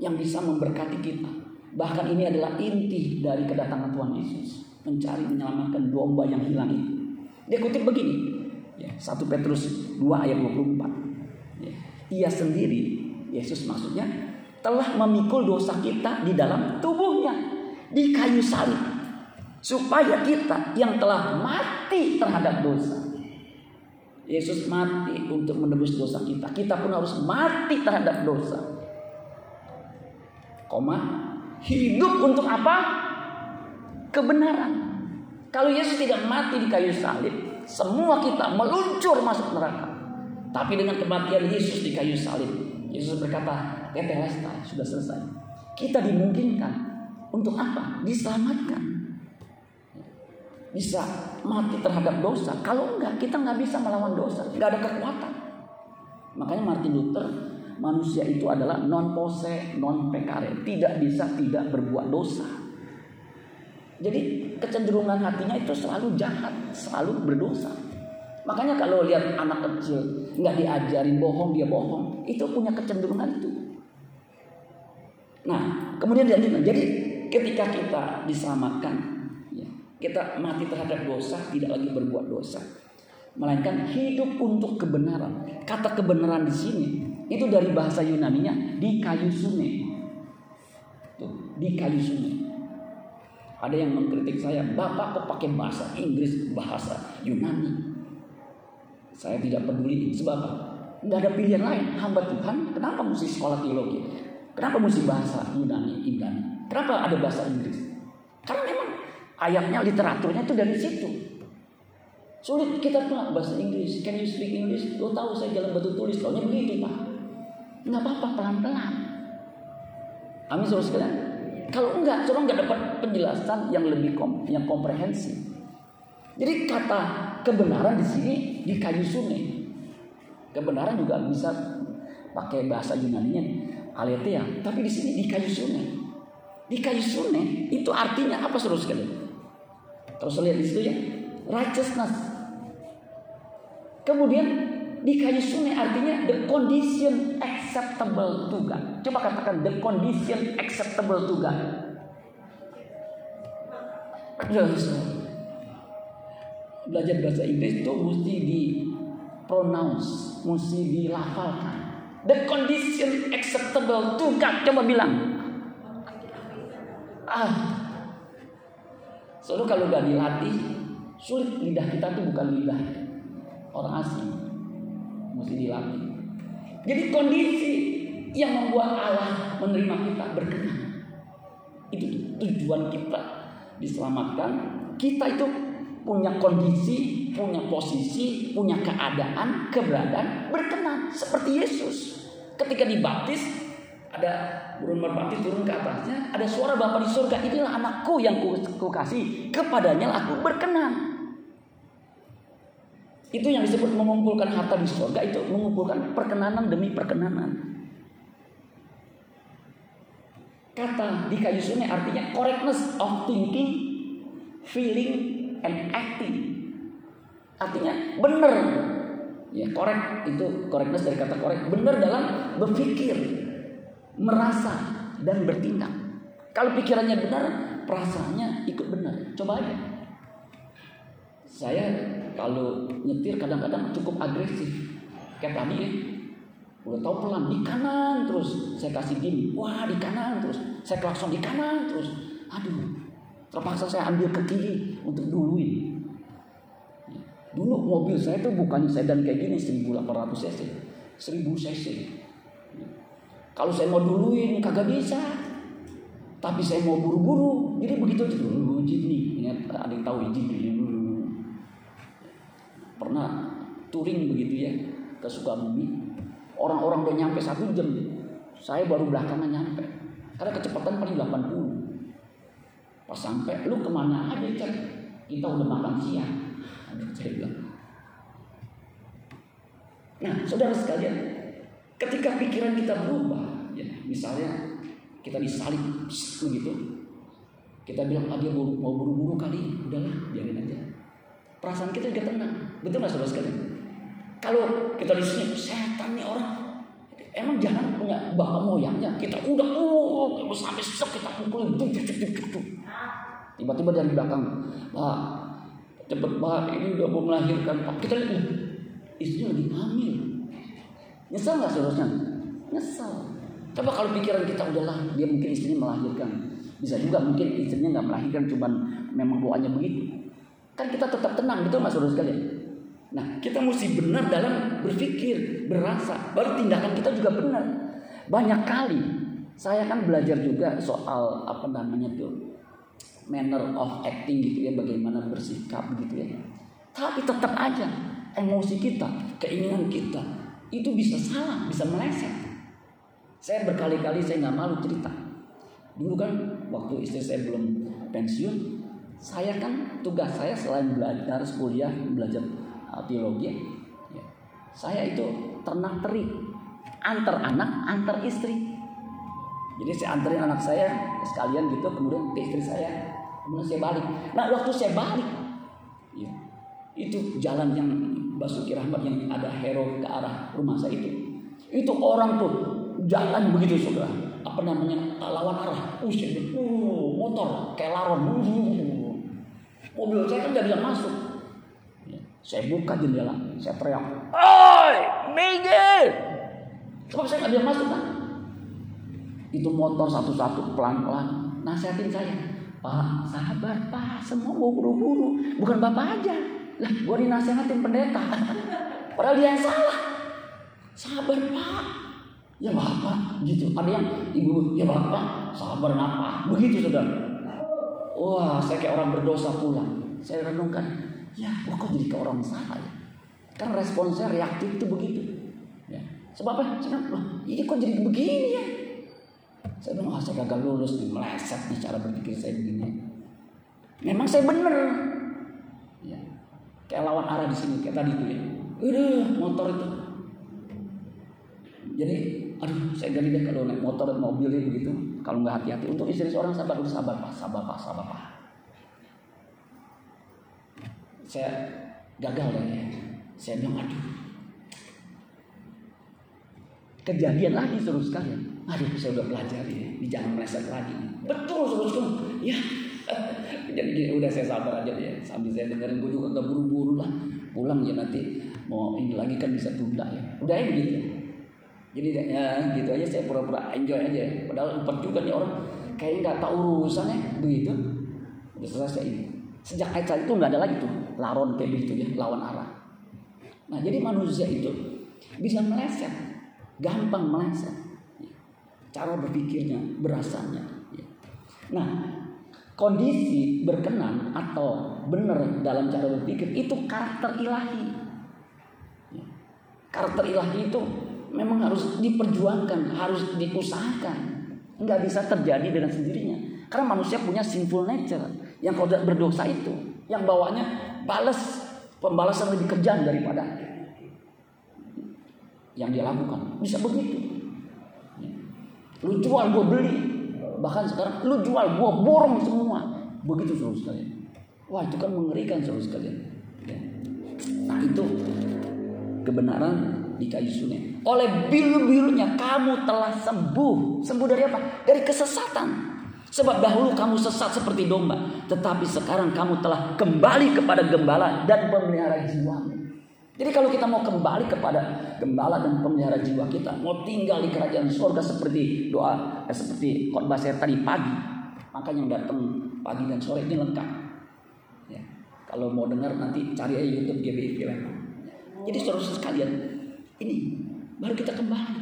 yang bisa memberkati kita. Bahkan ini adalah inti dari kedatangan Tuhan Yesus, mencari menyelamatkan domba yang hilang itu. Dia kutip begini, ya, 1 Petrus 2 ayat 24. Ya, ia sendiri, Yesus maksudnya, telah memikul dosa kita di dalam tubuhnya di kayu salib supaya kita yang telah mati terhadap dosa Yesus mati untuk menebus dosa kita. Kita pun harus mati terhadap dosa. Koma, hidup untuk apa? Kebenaran. Kalau Yesus tidak mati di kayu salib, semua kita meluncur masuk neraka. Tapi dengan kematian Yesus di kayu salib, Yesus berkata, "Tetelestai, sudah selesai." Kita dimungkinkan untuk apa? Diselamatkan bisa mati terhadap dosa. Kalau enggak, kita nggak bisa melawan dosa. Nggak ada kekuatan. Makanya Martin Luther, manusia itu adalah non pose, non pekare. Tidak bisa tidak berbuat dosa. Jadi kecenderungan hatinya itu selalu jahat, selalu berdosa. Makanya kalau lihat anak kecil nggak diajarin bohong dia bohong, itu punya kecenderungan itu. Nah, kemudian dilanjutkan. Jadi ketika kita diselamatkan, kita mati terhadap dosa, tidak lagi berbuat dosa, melainkan hidup untuk kebenaran. Kata kebenaran di sini itu dari bahasa Yunani-nya di kayu sune. Tuh, di kayu sune. Ada yang mengkritik saya, Bapak kok pakai bahasa Inggris, bahasa Yunani. Saya tidak peduli, sebab? Nggak ada pilihan lain. Hamba Tuhan, kenapa mesti sekolah teologi? Kenapa mesti bahasa Yunani, Yunani? Kenapa ada bahasa Inggris? Karena memang ayatnya, literaturnya itu dari situ. Sulit kita tuh bahasa Inggris. Can you speak English? Lo tahu saya jalan batu tulis. Taunya begitu pak. Nggak apa-apa pelan-pelan. Amin saudara sekalian. Kalau enggak, saudara enggak dapat penjelasan yang lebih kom yang komprehensif. Jadi kata kebenaran di sini di kayu sune. Kebenaran juga bisa pakai bahasa Yunani-nya aletheia, tapi di sini di kayu sune. Di kayu sune itu artinya apa saudara sekalian? Terus lihat di situ ya, righteousness. Kemudian di kayu sune artinya the condition acceptable to God. Coba katakan the condition acceptable to God. Belajar bahasa Inggris itu mesti di pronounce, mesti dilafalkan. The condition acceptable to God. Coba bilang. Ah. Soalnya kalau udah dilatih, sulit lidah kita tuh bukan lidah orang asing. Mesti dilatih. Jadi kondisi yang membuat Allah menerima kita berkenan. Itu tujuan kita diselamatkan. Kita itu punya kondisi, punya posisi, punya keadaan, keberadaan berkenan seperti Yesus. Ketika dibaptis, ada burung merpati turun ke atasnya, ada suara Bapa di surga, inilah anakku yang ku, ku kasih, kepadanya aku berkenan. Itu yang disebut mengumpulkan harta di surga itu mengumpulkan perkenanan demi perkenanan. Kata di kayu sungai artinya correctness of thinking, feeling, and acting. Artinya benar. Ya, korek itu correctness dari kata korek. Benar dalam berpikir, merasa dan bertindak. Kalau pikirannya benar, perasaannya ikut benar. Coba aja. Saya kalau nyetir kadang-kadang cukup agresif. Kayak tadi ya, udah tahu pelan di kanan terus saya kasih gini wah di kanan terus saya klakson di kanan terus aduh terpaksa saya ambil ke kiri untuk duluin dulu mobil saya tuh bukannya sedan kayak gini 1800 cc 1000 cc kalau saya mau duluin kagak bisa tapi saya mau buru-buru jadi begitu aja dulu Jimny ingat ada yang tahu Jimny pernah touring begitu ya ke Sukabumi Orang-orang udah nyampe satu jam. Saya baru belakangan nyampe. Karena kecepatan paling 80. Pas sampai, lu ke mana aja cek? Kita udah makan siang. Saya bilang. Nah, saudara sekalian, ketika pikiran kita berubah, misalnya kita disalib begitu, kita bilang ah dia mau buru-buru kali, udahlah biarin aja. Perasaan kita juga tenang, betul nggak saudara sekalian? Kalau kita di sini setan nih orang, emang jangan punya bapak moyangnya. Kita udah oh sampai sesek kita pukulin, tiba-tiba dari belakang, pak cepet pak ini udah mau melahirkan pak kita lihat istrinya lagi hamil. Nyesel nggak seharusnya? Nyesel. Coba kalau pikiran kita udahlah dia mungkin istrinya melahirkan, bisa juga mungkin istrinya nggak melahirkan, cuman memang doanya begitu. Kan kita tetap tenang, betul mas saudara sekalian? Nah, kita mesti benar dalam berpikir, berasa, baru tindakan kita juga benar. Banyak kali saya kan belajar juga soal apa namanya tuh manner of acting gitu ya, bagaimana bersikap gitu ya. Tapi tetap aja emosi kita, keinginan kita itu bisa salah, bisa meleset. Saya berkali-kali saya nggak malu cerita. Dulu kan waktu istri saya belum pensiun, saya kan tugas saya selain belajar kuliah belajar teologi ya. saya itu ternak teri antar anak antar istri jadi saya anterin anak saya sekalian gitu kemudian ke istri saya Kemudian saya balik. Nah waktu saya balik, ya, itu jalan yang Basuki Rahmat yang ada hero ke arah rumah saya itu. Itu orang tuh jalan begitu saudara. Apa namanya lawan arah. Usia, uh, motor kayak laron. Uh, mobil saya kan nggak bisa masuk. Ya, saya buka jendela, saya teriak, Oi, minggir! Sebab saya nggak bisa masuk kan. Itu motor satu-satu pelan-pelan. Nasihatin saya, Pak, sabar Pak, semua mau buru-buru. Bukan Bapak aja. Lah, gue dinasehatin pendeta. Padahal dia yang salah. Sabar Pak. Ya Bapak, gitu. Ada yang ibu, ya Bapak, sabar apa? Begitu sudah. Wah, saya kayak orang berdosa pulang. Saya renungkan, ya kok jadi ke orang salah ya. Kan respon saya reaktif itu begitu. Ya. Sebab apa? Bilang, ini kok jadi begini ya? Saya bilang, oh, saya gagal lulus nih, meleset nih cara berpikir saya begini. Memang saya benar. Ya. Kayak lawan arah di sini, kayak tadi itu ya. Udah, motor itu. Jadi, aduh, saya gak deh kalau naik motor dan mobil ya begitu. Kalau nggak hati-hati, untuk istri seorang sabar, udah sabar pak, sabar pak, sabar pak. Saya gagal deh ya. Saya bilang, aduh, kejadian lagi seru sekali. Aduh, saya udah belajar ya, di jangan meleset lagi. Betul, seru sekali. Ya, jadi udah saya sabar aja ya. Sambil saya dengerin, gue juga gak buru-buru lah. Pulang ya nanti mau ini lagi kan bisa tunda ya. Udah ya begitu. Jadi ya gitu aja saya pura-pura enjoy aja. Padahal empat juga nih orang kayaknya nggak tahu urusannya begitu. Udah selesai ini. Sejak ayat itu nggak ada lagi tuh laron kayak begitu ya lawan arah. Nah jadi manusia itu bisa meleset, gampang meleset. Cara berpikirnya, berasanya. Nah kondisi berkenan atau benar dalam cara berpikir itu karakter ilahi. Karakter ilahi itu memang harus diperjuangkan, harus diusahakan. Nggak bisa terjadi dengan sendirinya. Karena manusia punya sinful nature yang kalau berdosa itu, yang bawanya balas pembalasan lebih kejam daripada yang dia lakukan. Bisa begitu. Lu jual gue beli, bahkan sekarang lu jual gue borong semua. Begitu seluruh sekalian. Wah itu kan mengerikan seluruh sekalian. Nah itu kebenaran di kayu sunet. Oleh bilu-bilunya kamu telah sembuh. Sembuh dari apa? Dari kesesatan. Sebab dahulu kamu sesat seperti domba. Tetapi sekarang kamu telah kembali kepada gembala dan pemelihara jiwamu. Jadi kalau kita mau kembali kepada gembala dan pemelihara jiwa kita. Mau tinggal di kerajaan surga seperti doa. Eh, seperti khotbah saya tadi pagi. Makanya yang datang pagi dan sore ini lengkap. Ya. Kalau mau dengar nanti cari aja YouTube GBI Jadi saudara sekalian, ini baru kita kembali.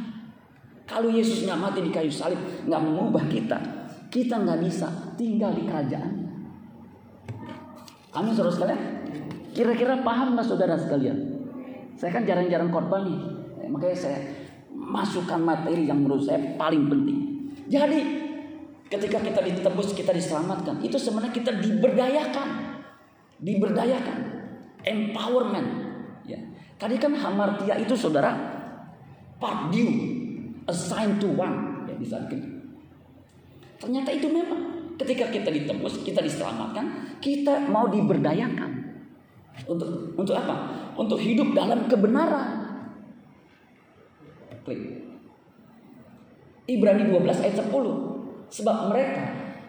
Kalau Yesus nggak mati di kayu salib, nggak mengubah kita, kita nggak bisa tinggal di kerajaan. Amin saudara sekalian. Kira-kira paham nggak saudara sekalian? Saya kan jarang-jarang korban nih, makanya saya masukkan materi yang menurut saya paling penting. Jadi ketika kita ditebus, kita diselamatkan, itu sebenarnya kita diberdayakan, diberdayakan, empowerment. Tadi kan hamartia itu saudara part due, assigned to one. Ya, bisa Ternyata itu memang ketika kita ditebus, kita diselamatkan, kita mau diberdayakan. Untuk untuk apa? Untuk hidup dalam kebenaran. Klik. Ibrani 12 ayat 10. Sebab mereka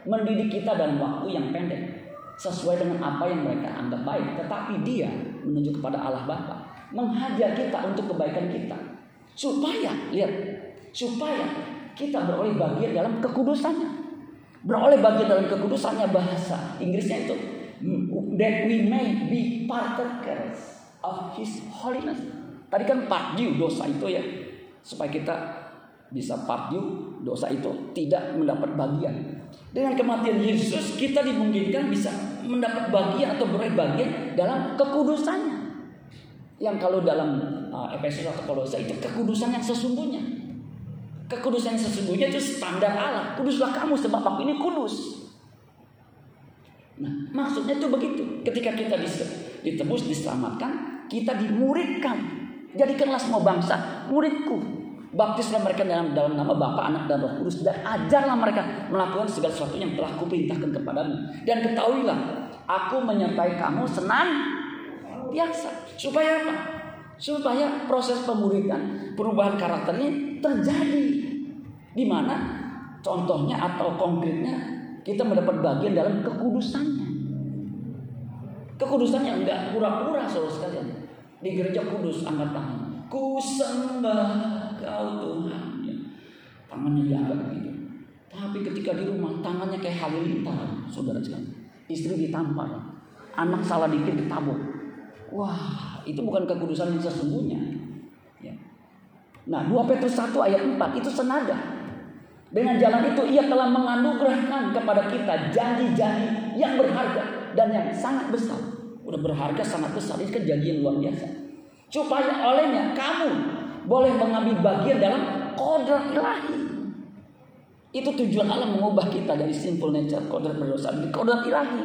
mendidik kita dalam waktu yang pendek sesuai dengan apa yang mereka anggap baik, tetapi dia menuju kepada Allah Bapa, menghajar kita untuk kebaikan kita. Supaya, lihat, supaya kita beroleh bagian dalam kekudusannya. Beroleh bagian dalam kekudusannya bahasa Inggrisnya itu that we may be partakers of His holiness. Tadi kan pardiu dosa itu ya, supaya kita bisa pardiu dosa itu tidak mendapat bagian. Dengan kematian Yesus kita dimungkinkan bisa mendapat bagian atau beroleh bagian dalam kekudusannya. Yang kalau dalam uh, Efesus atau Kolose itu kekudusan yang sesungguhnya. Kekudusan yang sesungguhnya itu standar Allah. Kuduslah kamu sebab aku ini kudus. Nah, maksudnya itu begitu. Ketika kita ditebus, diselamatkan, kita dimuridkan. Jadikanlah semua bangsa muridku. Baptislah mereka dalam, dalam nama Bapa, Anak, dan Roh Kudus. Dan ajarlah mereka melakukan segala sesuatu yang telah kuperintahkan kepadamu. Dan ketahuilah, aku menyertai kamu senang biasa. Supaya apa? Supaya proses pemuridan, perubahan karakter ini terjadi. Di mana contohnya atau konkretnya kita mendapat bagian dalam kekudusannya. Kekudusan yang enggak pura-pura saudara sekalian. Di gereja kudus angkat tangan. Ku sembah kau Tuhan. Ya. Tangannya diangkat begitu. Tapi ketika di rumah tangannya kayak halilintar saudara sekalian. Istri ditampar. Anak salah dikit ditabuk. Wah itu bukan kekudusan yang sesungguhnya. Ya. Nah 2 Petrus 1 ayat 4 itu senada. Dengan jalan itu ia telah menganugerahkan kepada kita janji-janji yang berharga dan yang sangat besar. Udah berharga sangat besar. Ini kejadian luar biasa. Supaya olehnya kamu boleh mengambil bagian dalam kodrat ilahi. Itu tujuan Allah mengubah kita dari simple nature kodrat berdosa menjadi kodrat ilahi.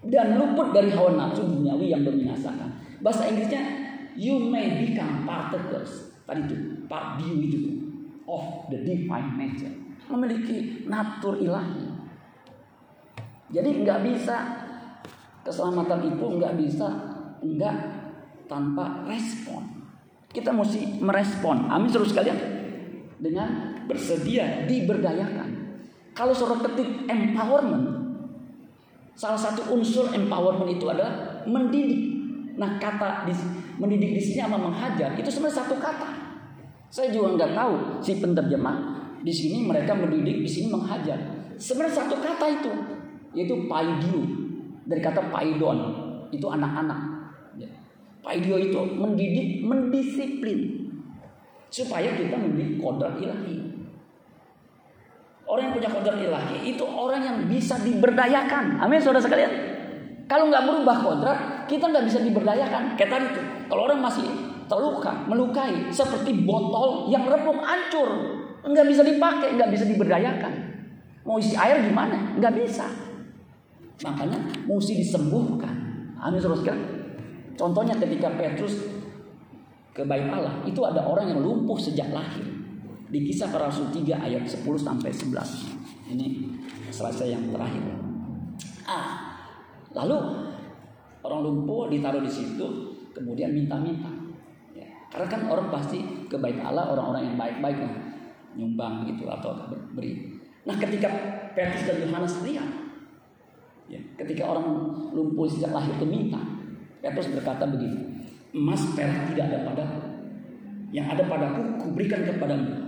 Dan luput dari hawa nafsu duniawi yang membinasakan. Bahasa Inggrisnya you may become partakers. Tadi itu part view itu of the divine nature. Memiliki natur ilahi. Jadi nggak bisa keselamatan itu nggak bisa nggak tanpa respon. Kita mesti merespon. Amin terus sekalian. Dengan bersedia diberdayakan. Kalau suruh ketik empowerment, salah satu unsur empowerment itu adalah mendidik. Nah kata di, mendidik di sini sama menghajar itu sebenarnya satu kata. Saya juga nggak tahu si penerjemah di sini mereka mendidik, di sini menghajar. Sebenarnya satu kata itu, yaitu paidio dari kata paidon itu anak-anak. Ya. Paidio itu mendidik, mendisiplin supaya kita mendidik kodrat ilahi. Orang yang punya kodrat ilahi itu orang yang bisa diberdayakan. Amin, saudara sekalian. Kalau nggak berubah kodrat, kita nggak bisa diberdayakan. Kayak tadi kalau orang masih terluka, melukai seperti botol yang repuk hancur, nggak bisa dipakai, nggak bisa diberdayakan. Mau isi air gimana? Nggak bisa. Makanya mesti disembuhkan. Amin terus kan? Contohnya ketika Petrus ke bait Allah, itu ada orang yang lumpuh sejak lahir. Di kisah para rasul 3 ayat 10 sampai 11. Ini selesai yang terakhir. Ah, lalu orang lumpuh ditaruh di situ, kemudian minta-minta. Karena kan orang pasti ke bait Allah orang-orang yang baik-baik lah. Nyumbang gitu atau beri. Nah ketika Petrus dan Yohanes lihat. Ya, ketika orang lumpuh sejak lahir itu minta. Petrus berkata begini. Emas perak tidak ada padaku. Yang ada padaku kuberikan kepadamu.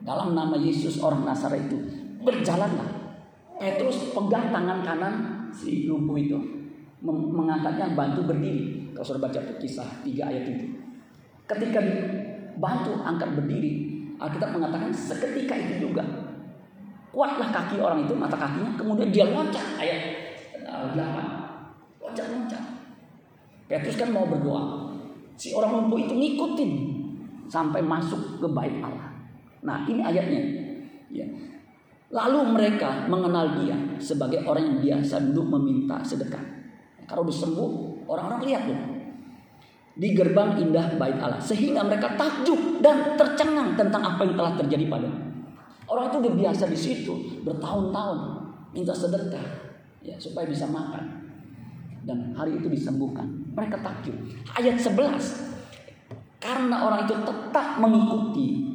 Dalam nama Yesus orang Nazaret itu. Berjalanlah. Petrus pegang tangan kanan si lumpuh itu. Mengangkatnya bantu berdiri. Kalau sudah baca kisah 3 ayat itu. Ketika dibantu angkat berdiri, Alkitab mengatakan seketika itu juga kuatlah kaki orang itu, mata kakinya, kemudian dia loncat ayat 8. Eh, Loncat-loncat. Petrus kan mau berdoa. Si orang lumpuh itu ngikutin sampai masuk ke bait Allah. Nah, ini ayatnya. Ya. Lalu mereka mengenal dia sebagai orang yang biasa duduk meminta sedekah. Kalau disembuh, orang-orang lihat tuh di gerbang indah bait Allah. Sehingga mereka takjub dan tercengang tentang apa yang telah terjadi pada orang itu udah biasa di situ bertahun-tahun minta sedekah ya supaya bisa makan. Dan hari itu disembuhkan. Mereka takjub. Ayat 11 karena orang itu tetap mengikuti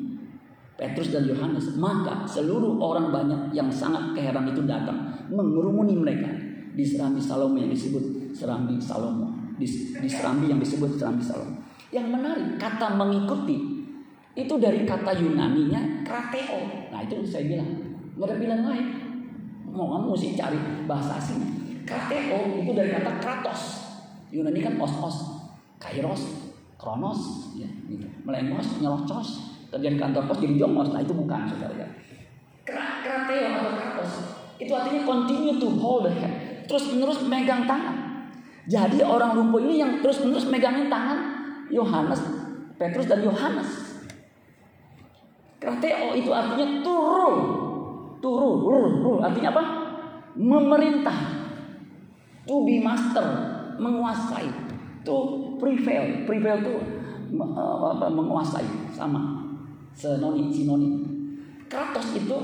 Petrus dan Yohanes maka seluruh orang banyak yang sangat keheran itu datang mengerumuni mereka di serambi Salomo yang disebut serambi Salomo di, di Serambi yang disebut Serambi Salom. Yang menarik kata mengikuti itu dari kata Yunani-nya krateo. Nah itu saya bilang nggak ada pilihan lain. Mau kamu mesti cari bahasa asing. Krateo itu dari kata kratos. Yunani kan os-os, kairos, kronos, ya, gitu. melengos, nyelocos, kerja di kantor pos jadi jongos. Nah itu bukan saudara. Krateo atau kratos itu artinya continue to hold the hand, terus menerus megang tangan. Jadi orang lumpuh ini yang terus-menerus megangin tangan Yohanes, Petrus dan Yohanes. Krateo itu artinya turun. Turun, turun, artinya apa? Memerintah. To be master, menguasai. To prevail. Prevail itu uh, menguasai sama sinonim sinonim. Kratos itu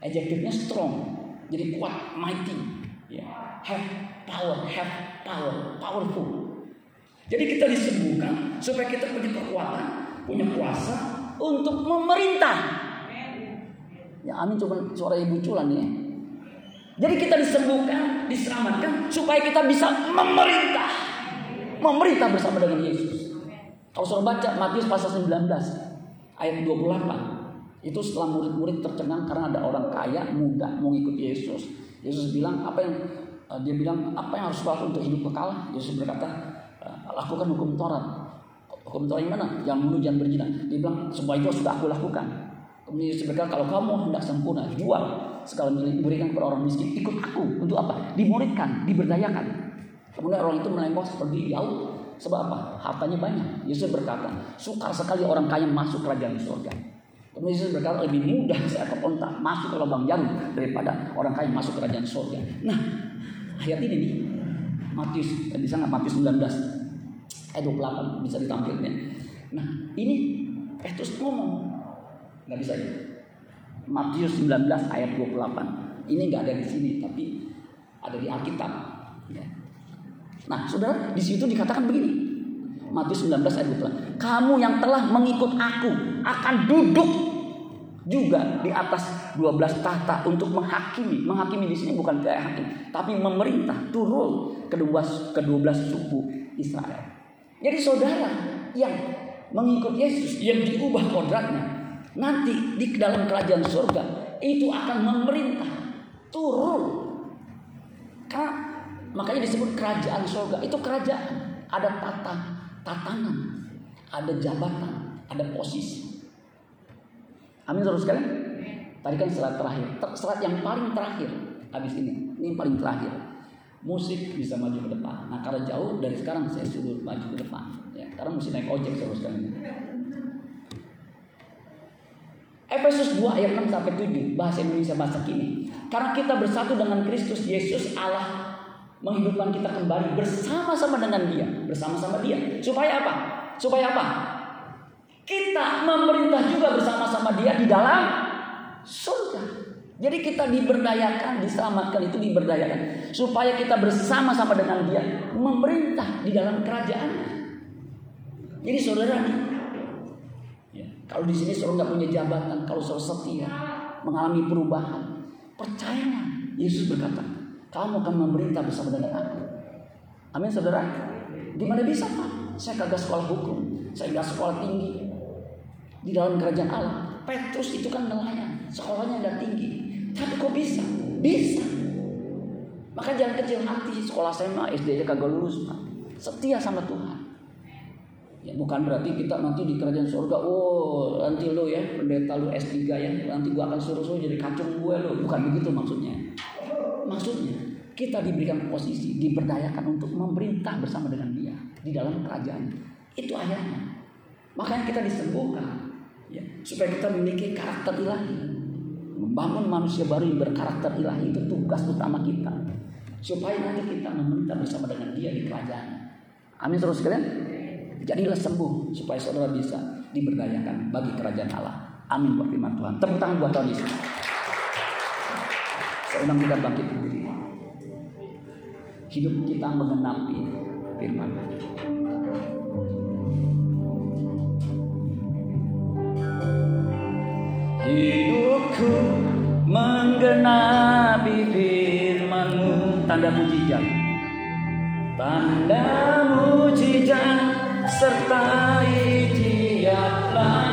adjektifnya strong, jadi kuat, mighty, ya. have power, have power, powerful. Jadi kita disembuhkan supaya kita punya kekuatan, punya kuasa untuk memerintah. Ya amin coba suara ibu culan ya. Jadi kita disembuhkan, diselamatkan supaya kita bisa memerintah. Memerintah bersama dengan Yesus. Kalau suruh baca Matius pasal 19 ayat 28. Itu setelah murid-murid tercengang karena ada orang kaya muda mau ikut Yesus. Yesus bilang apa yang eh, dia bilang apa yang harus lakukan untuk hidup kekal? Yesus berkata eh, lakukan hukum Taurat. Hukum Taurat yang mana? Yang bunuh jangan berzina. Dia bilang semua itu sudah aku lakukan. Kemudian Yesus berkata kalau kamu hendak sempurna jual segala milik berikan kepada orang miskin ikut aku untuk apa? Dimuridkan, diberdayakan. Kemudian orang itu melengkos seperti jauh Sebab apa? Hartanya banyak. Yesus berkata, sukar sekali orang kaya masuk kerajaan surga. Kemudian Yesus berkata lebih mudah seekor onta masuk ke lubang jarum daripada orang kaya masuk kerajaan surga. Nah, ayat ini nih, Matius eh, di sana Matius 19 ayat 28 bisa ditampilkan. Nah, ini Petrus ngomong nggak bisa ya. Matius 19 ayat 28. Ini nggak ada di sini, tapi ada di Alkitab. Ya. Nah, saudara, di situ dikatakan begini. Matius 19 ayat 28. Kamu yang telah mengikut aku akan duduk juga di atas 12 tahta untuk menghakimi. Menghakimi di sini bukan kayak hakim, tapi memerintah turun kedua kedua belas suku Israel. Jadi saudara yang mengikut Yesus yang diubah kodratnya nanti di dalam kerajaan surga itu akan memerintah turun. Karena Makanya disebut kerajaan surga. Itu kerajaan. Ada tata, tatanan, ada jabatan, ada posisi. Amin terus sekalian. Tadi kan selat terakhir. Selat yang paling terakhir habis ini. Ini yang paling terakhir. Musik bisa maju ke depan. Nah karena jauh dari sekarang saya suruh maju ke depan. Ya, karena mesti naik ojek terus sekalian. Efesus 2 ayat 6 sampai 7 bahasa Indonesia bahasa kini. Karena kita bersatu dengan Kristus Yesus Allah menghidupkan kita kembali bersama-sama dengan Dia, bersama-sama Dia. Supaya apa? Supaya apa? Kita memerintah juga bersama-sama Dia di dalam surga. Jadi kita diberdayakan, diselamatkan itu diberdayakan supaya kita bersama-sama dengan Dia memerintah di dalam kerajaan. Jadi saudara nih, ya, kalau di sini saudara nggak punya jabatan, kalau saudara setia, mengalami perubahan, percayalah. Yesus berkata, kamu akan memerintah bersama dengan aku. Amin saudara. Gimana bisa pak? Saya kagak sekolah hukum. Saya nggak sekolah tinggi. Di dalam kerajaan Allah. Petrus itu kan nelayan. Sekolahnya nggak tinggi. Tapi kok bisa? Bisa. Maka jangan kecil hati. Sekolah saya mah SD nya kagak lulus pak. Setia sama Tuhan. Ya, bukan berarti kita nanti di kerajaan surga, oh nanti lo ya pendeta lo S3 ya, nanti gua akan suruh-suruh jadi kacung gue lo, bukan begitu maksudnya. Maksudnya kita diberikan posisi, diberdayakan untuk memerintah bersama dengan dia di dalam kerajaan. Itu ayatnya. Makanya kita disembuhkan ya, supaya kita memiliki karakter ilahi. Membangun manusia baru yang berkarakter ilahi itu tugas utama kita. Supaya nanti kita memerintah bersama dengan dia di kerajaan. Amin terus kalian. Jadilah sembuh supaya saudara bisa diberdayakan bagi kerajaan Allah. Amin buat firman Tuhan. Tepuk tangan buat Tuhan Yesus. Saya undang kita bangkit berdiri. Hidup kita mengenapi firman. Hidupku menggenapi firmanmu Tanda mujizat Tanda mujizat sertai tiap langkahku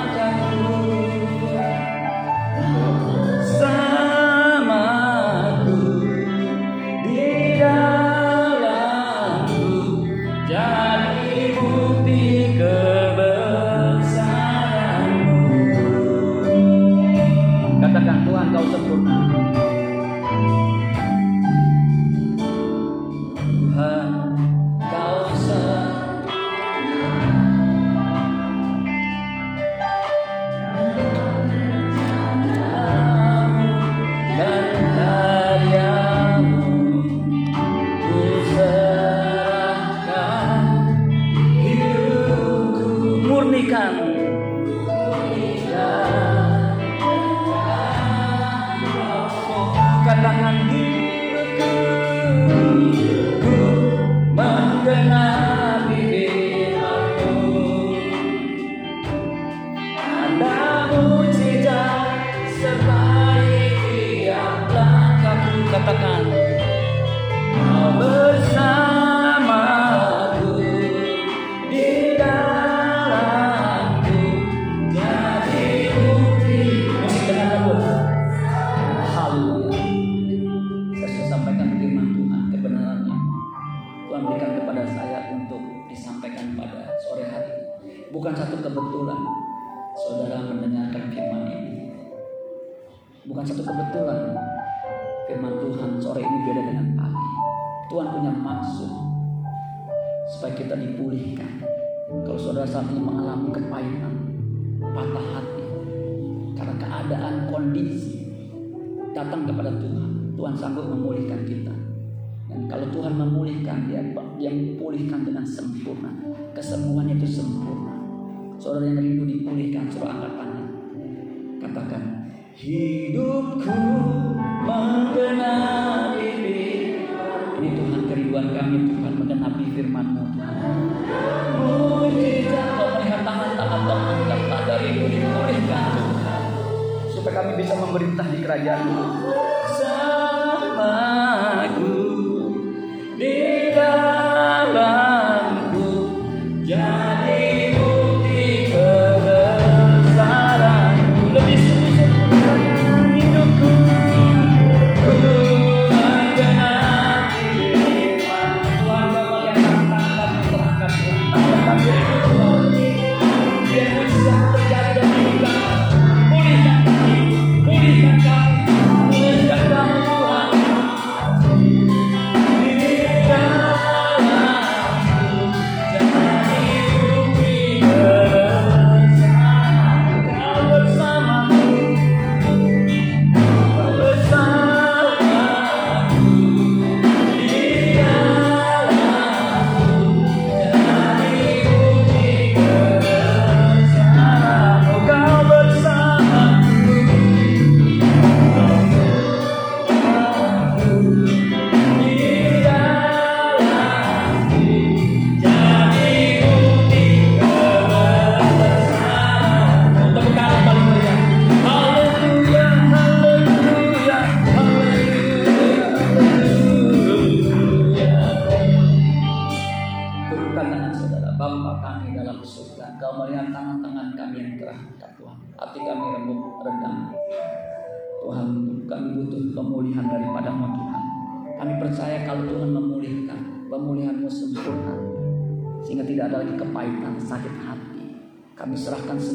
bisa memerintah di kerajaan-Mu.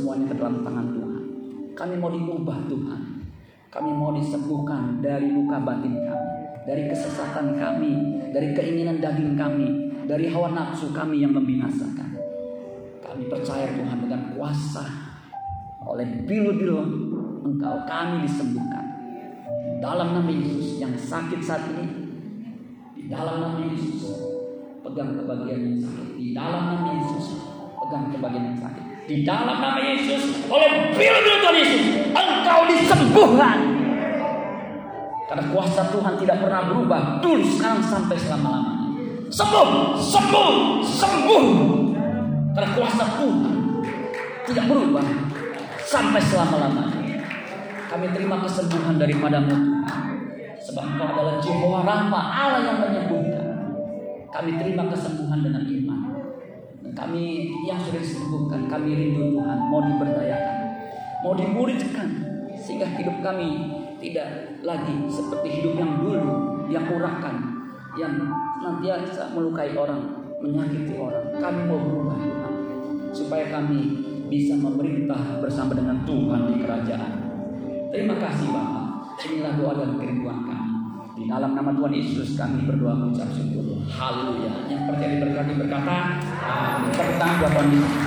Semuanya ke dalam tangan Tuhan. Kami mau diubah Tuhan. Kami mau disembuhkan dari luka batin kami. Dari kesesatan kami. Dari keinginan daging kami. Dari hawa nafsu kami yang membinasakan. Kami percaya Tuhan dengan kuasa. Oleh bilu-bilu engkau kami disembuhkan. Dalam nama Yesus yang sakit saat ini. Di dalam nama Yesus pegang kebagian yang sakit. Di dalam nama Yesus pegang kebagian yang sakit. Di dalam nama Yesus oleh biru-biru Tuhan Yesus engkau disembuhkan. Karena kuasa Tuhan tidak pernah berubah dulu sekarang sampai selama-lamanya. Sembuh, sembuh, sembuh. Karena kuasa Tuhan tidak berubah sampai selama-lamanya. Kami terima kesembuhan daripadamu. Sebab Engkau adalah Jehovah Rafa, Allah yang menyembuhkan. Kami terima kesembuhan dengan iman. Kami yang sudah disembuhkan, kami rindu Tuhan, mau diberdayakan, mau dimuridkan, sehingga hidup kami tidak lagi seperti hidup yang dulu, yang urakan, yang senantiasa melukai orang, menyakiti orang. Kami mau berubah Tuhan, supaya kami bisa memerintah bersama dengan Tuhan di kerajaan. Terima kasih Bapak. Inilah doa dan kerinduan. Di dalam nama Tuhan Yesus kami berdoa mengucap syukur. Haleluya. Yang percaya diberkati berkata, Amin. Tepuk tangan buat Tuhan Yesus.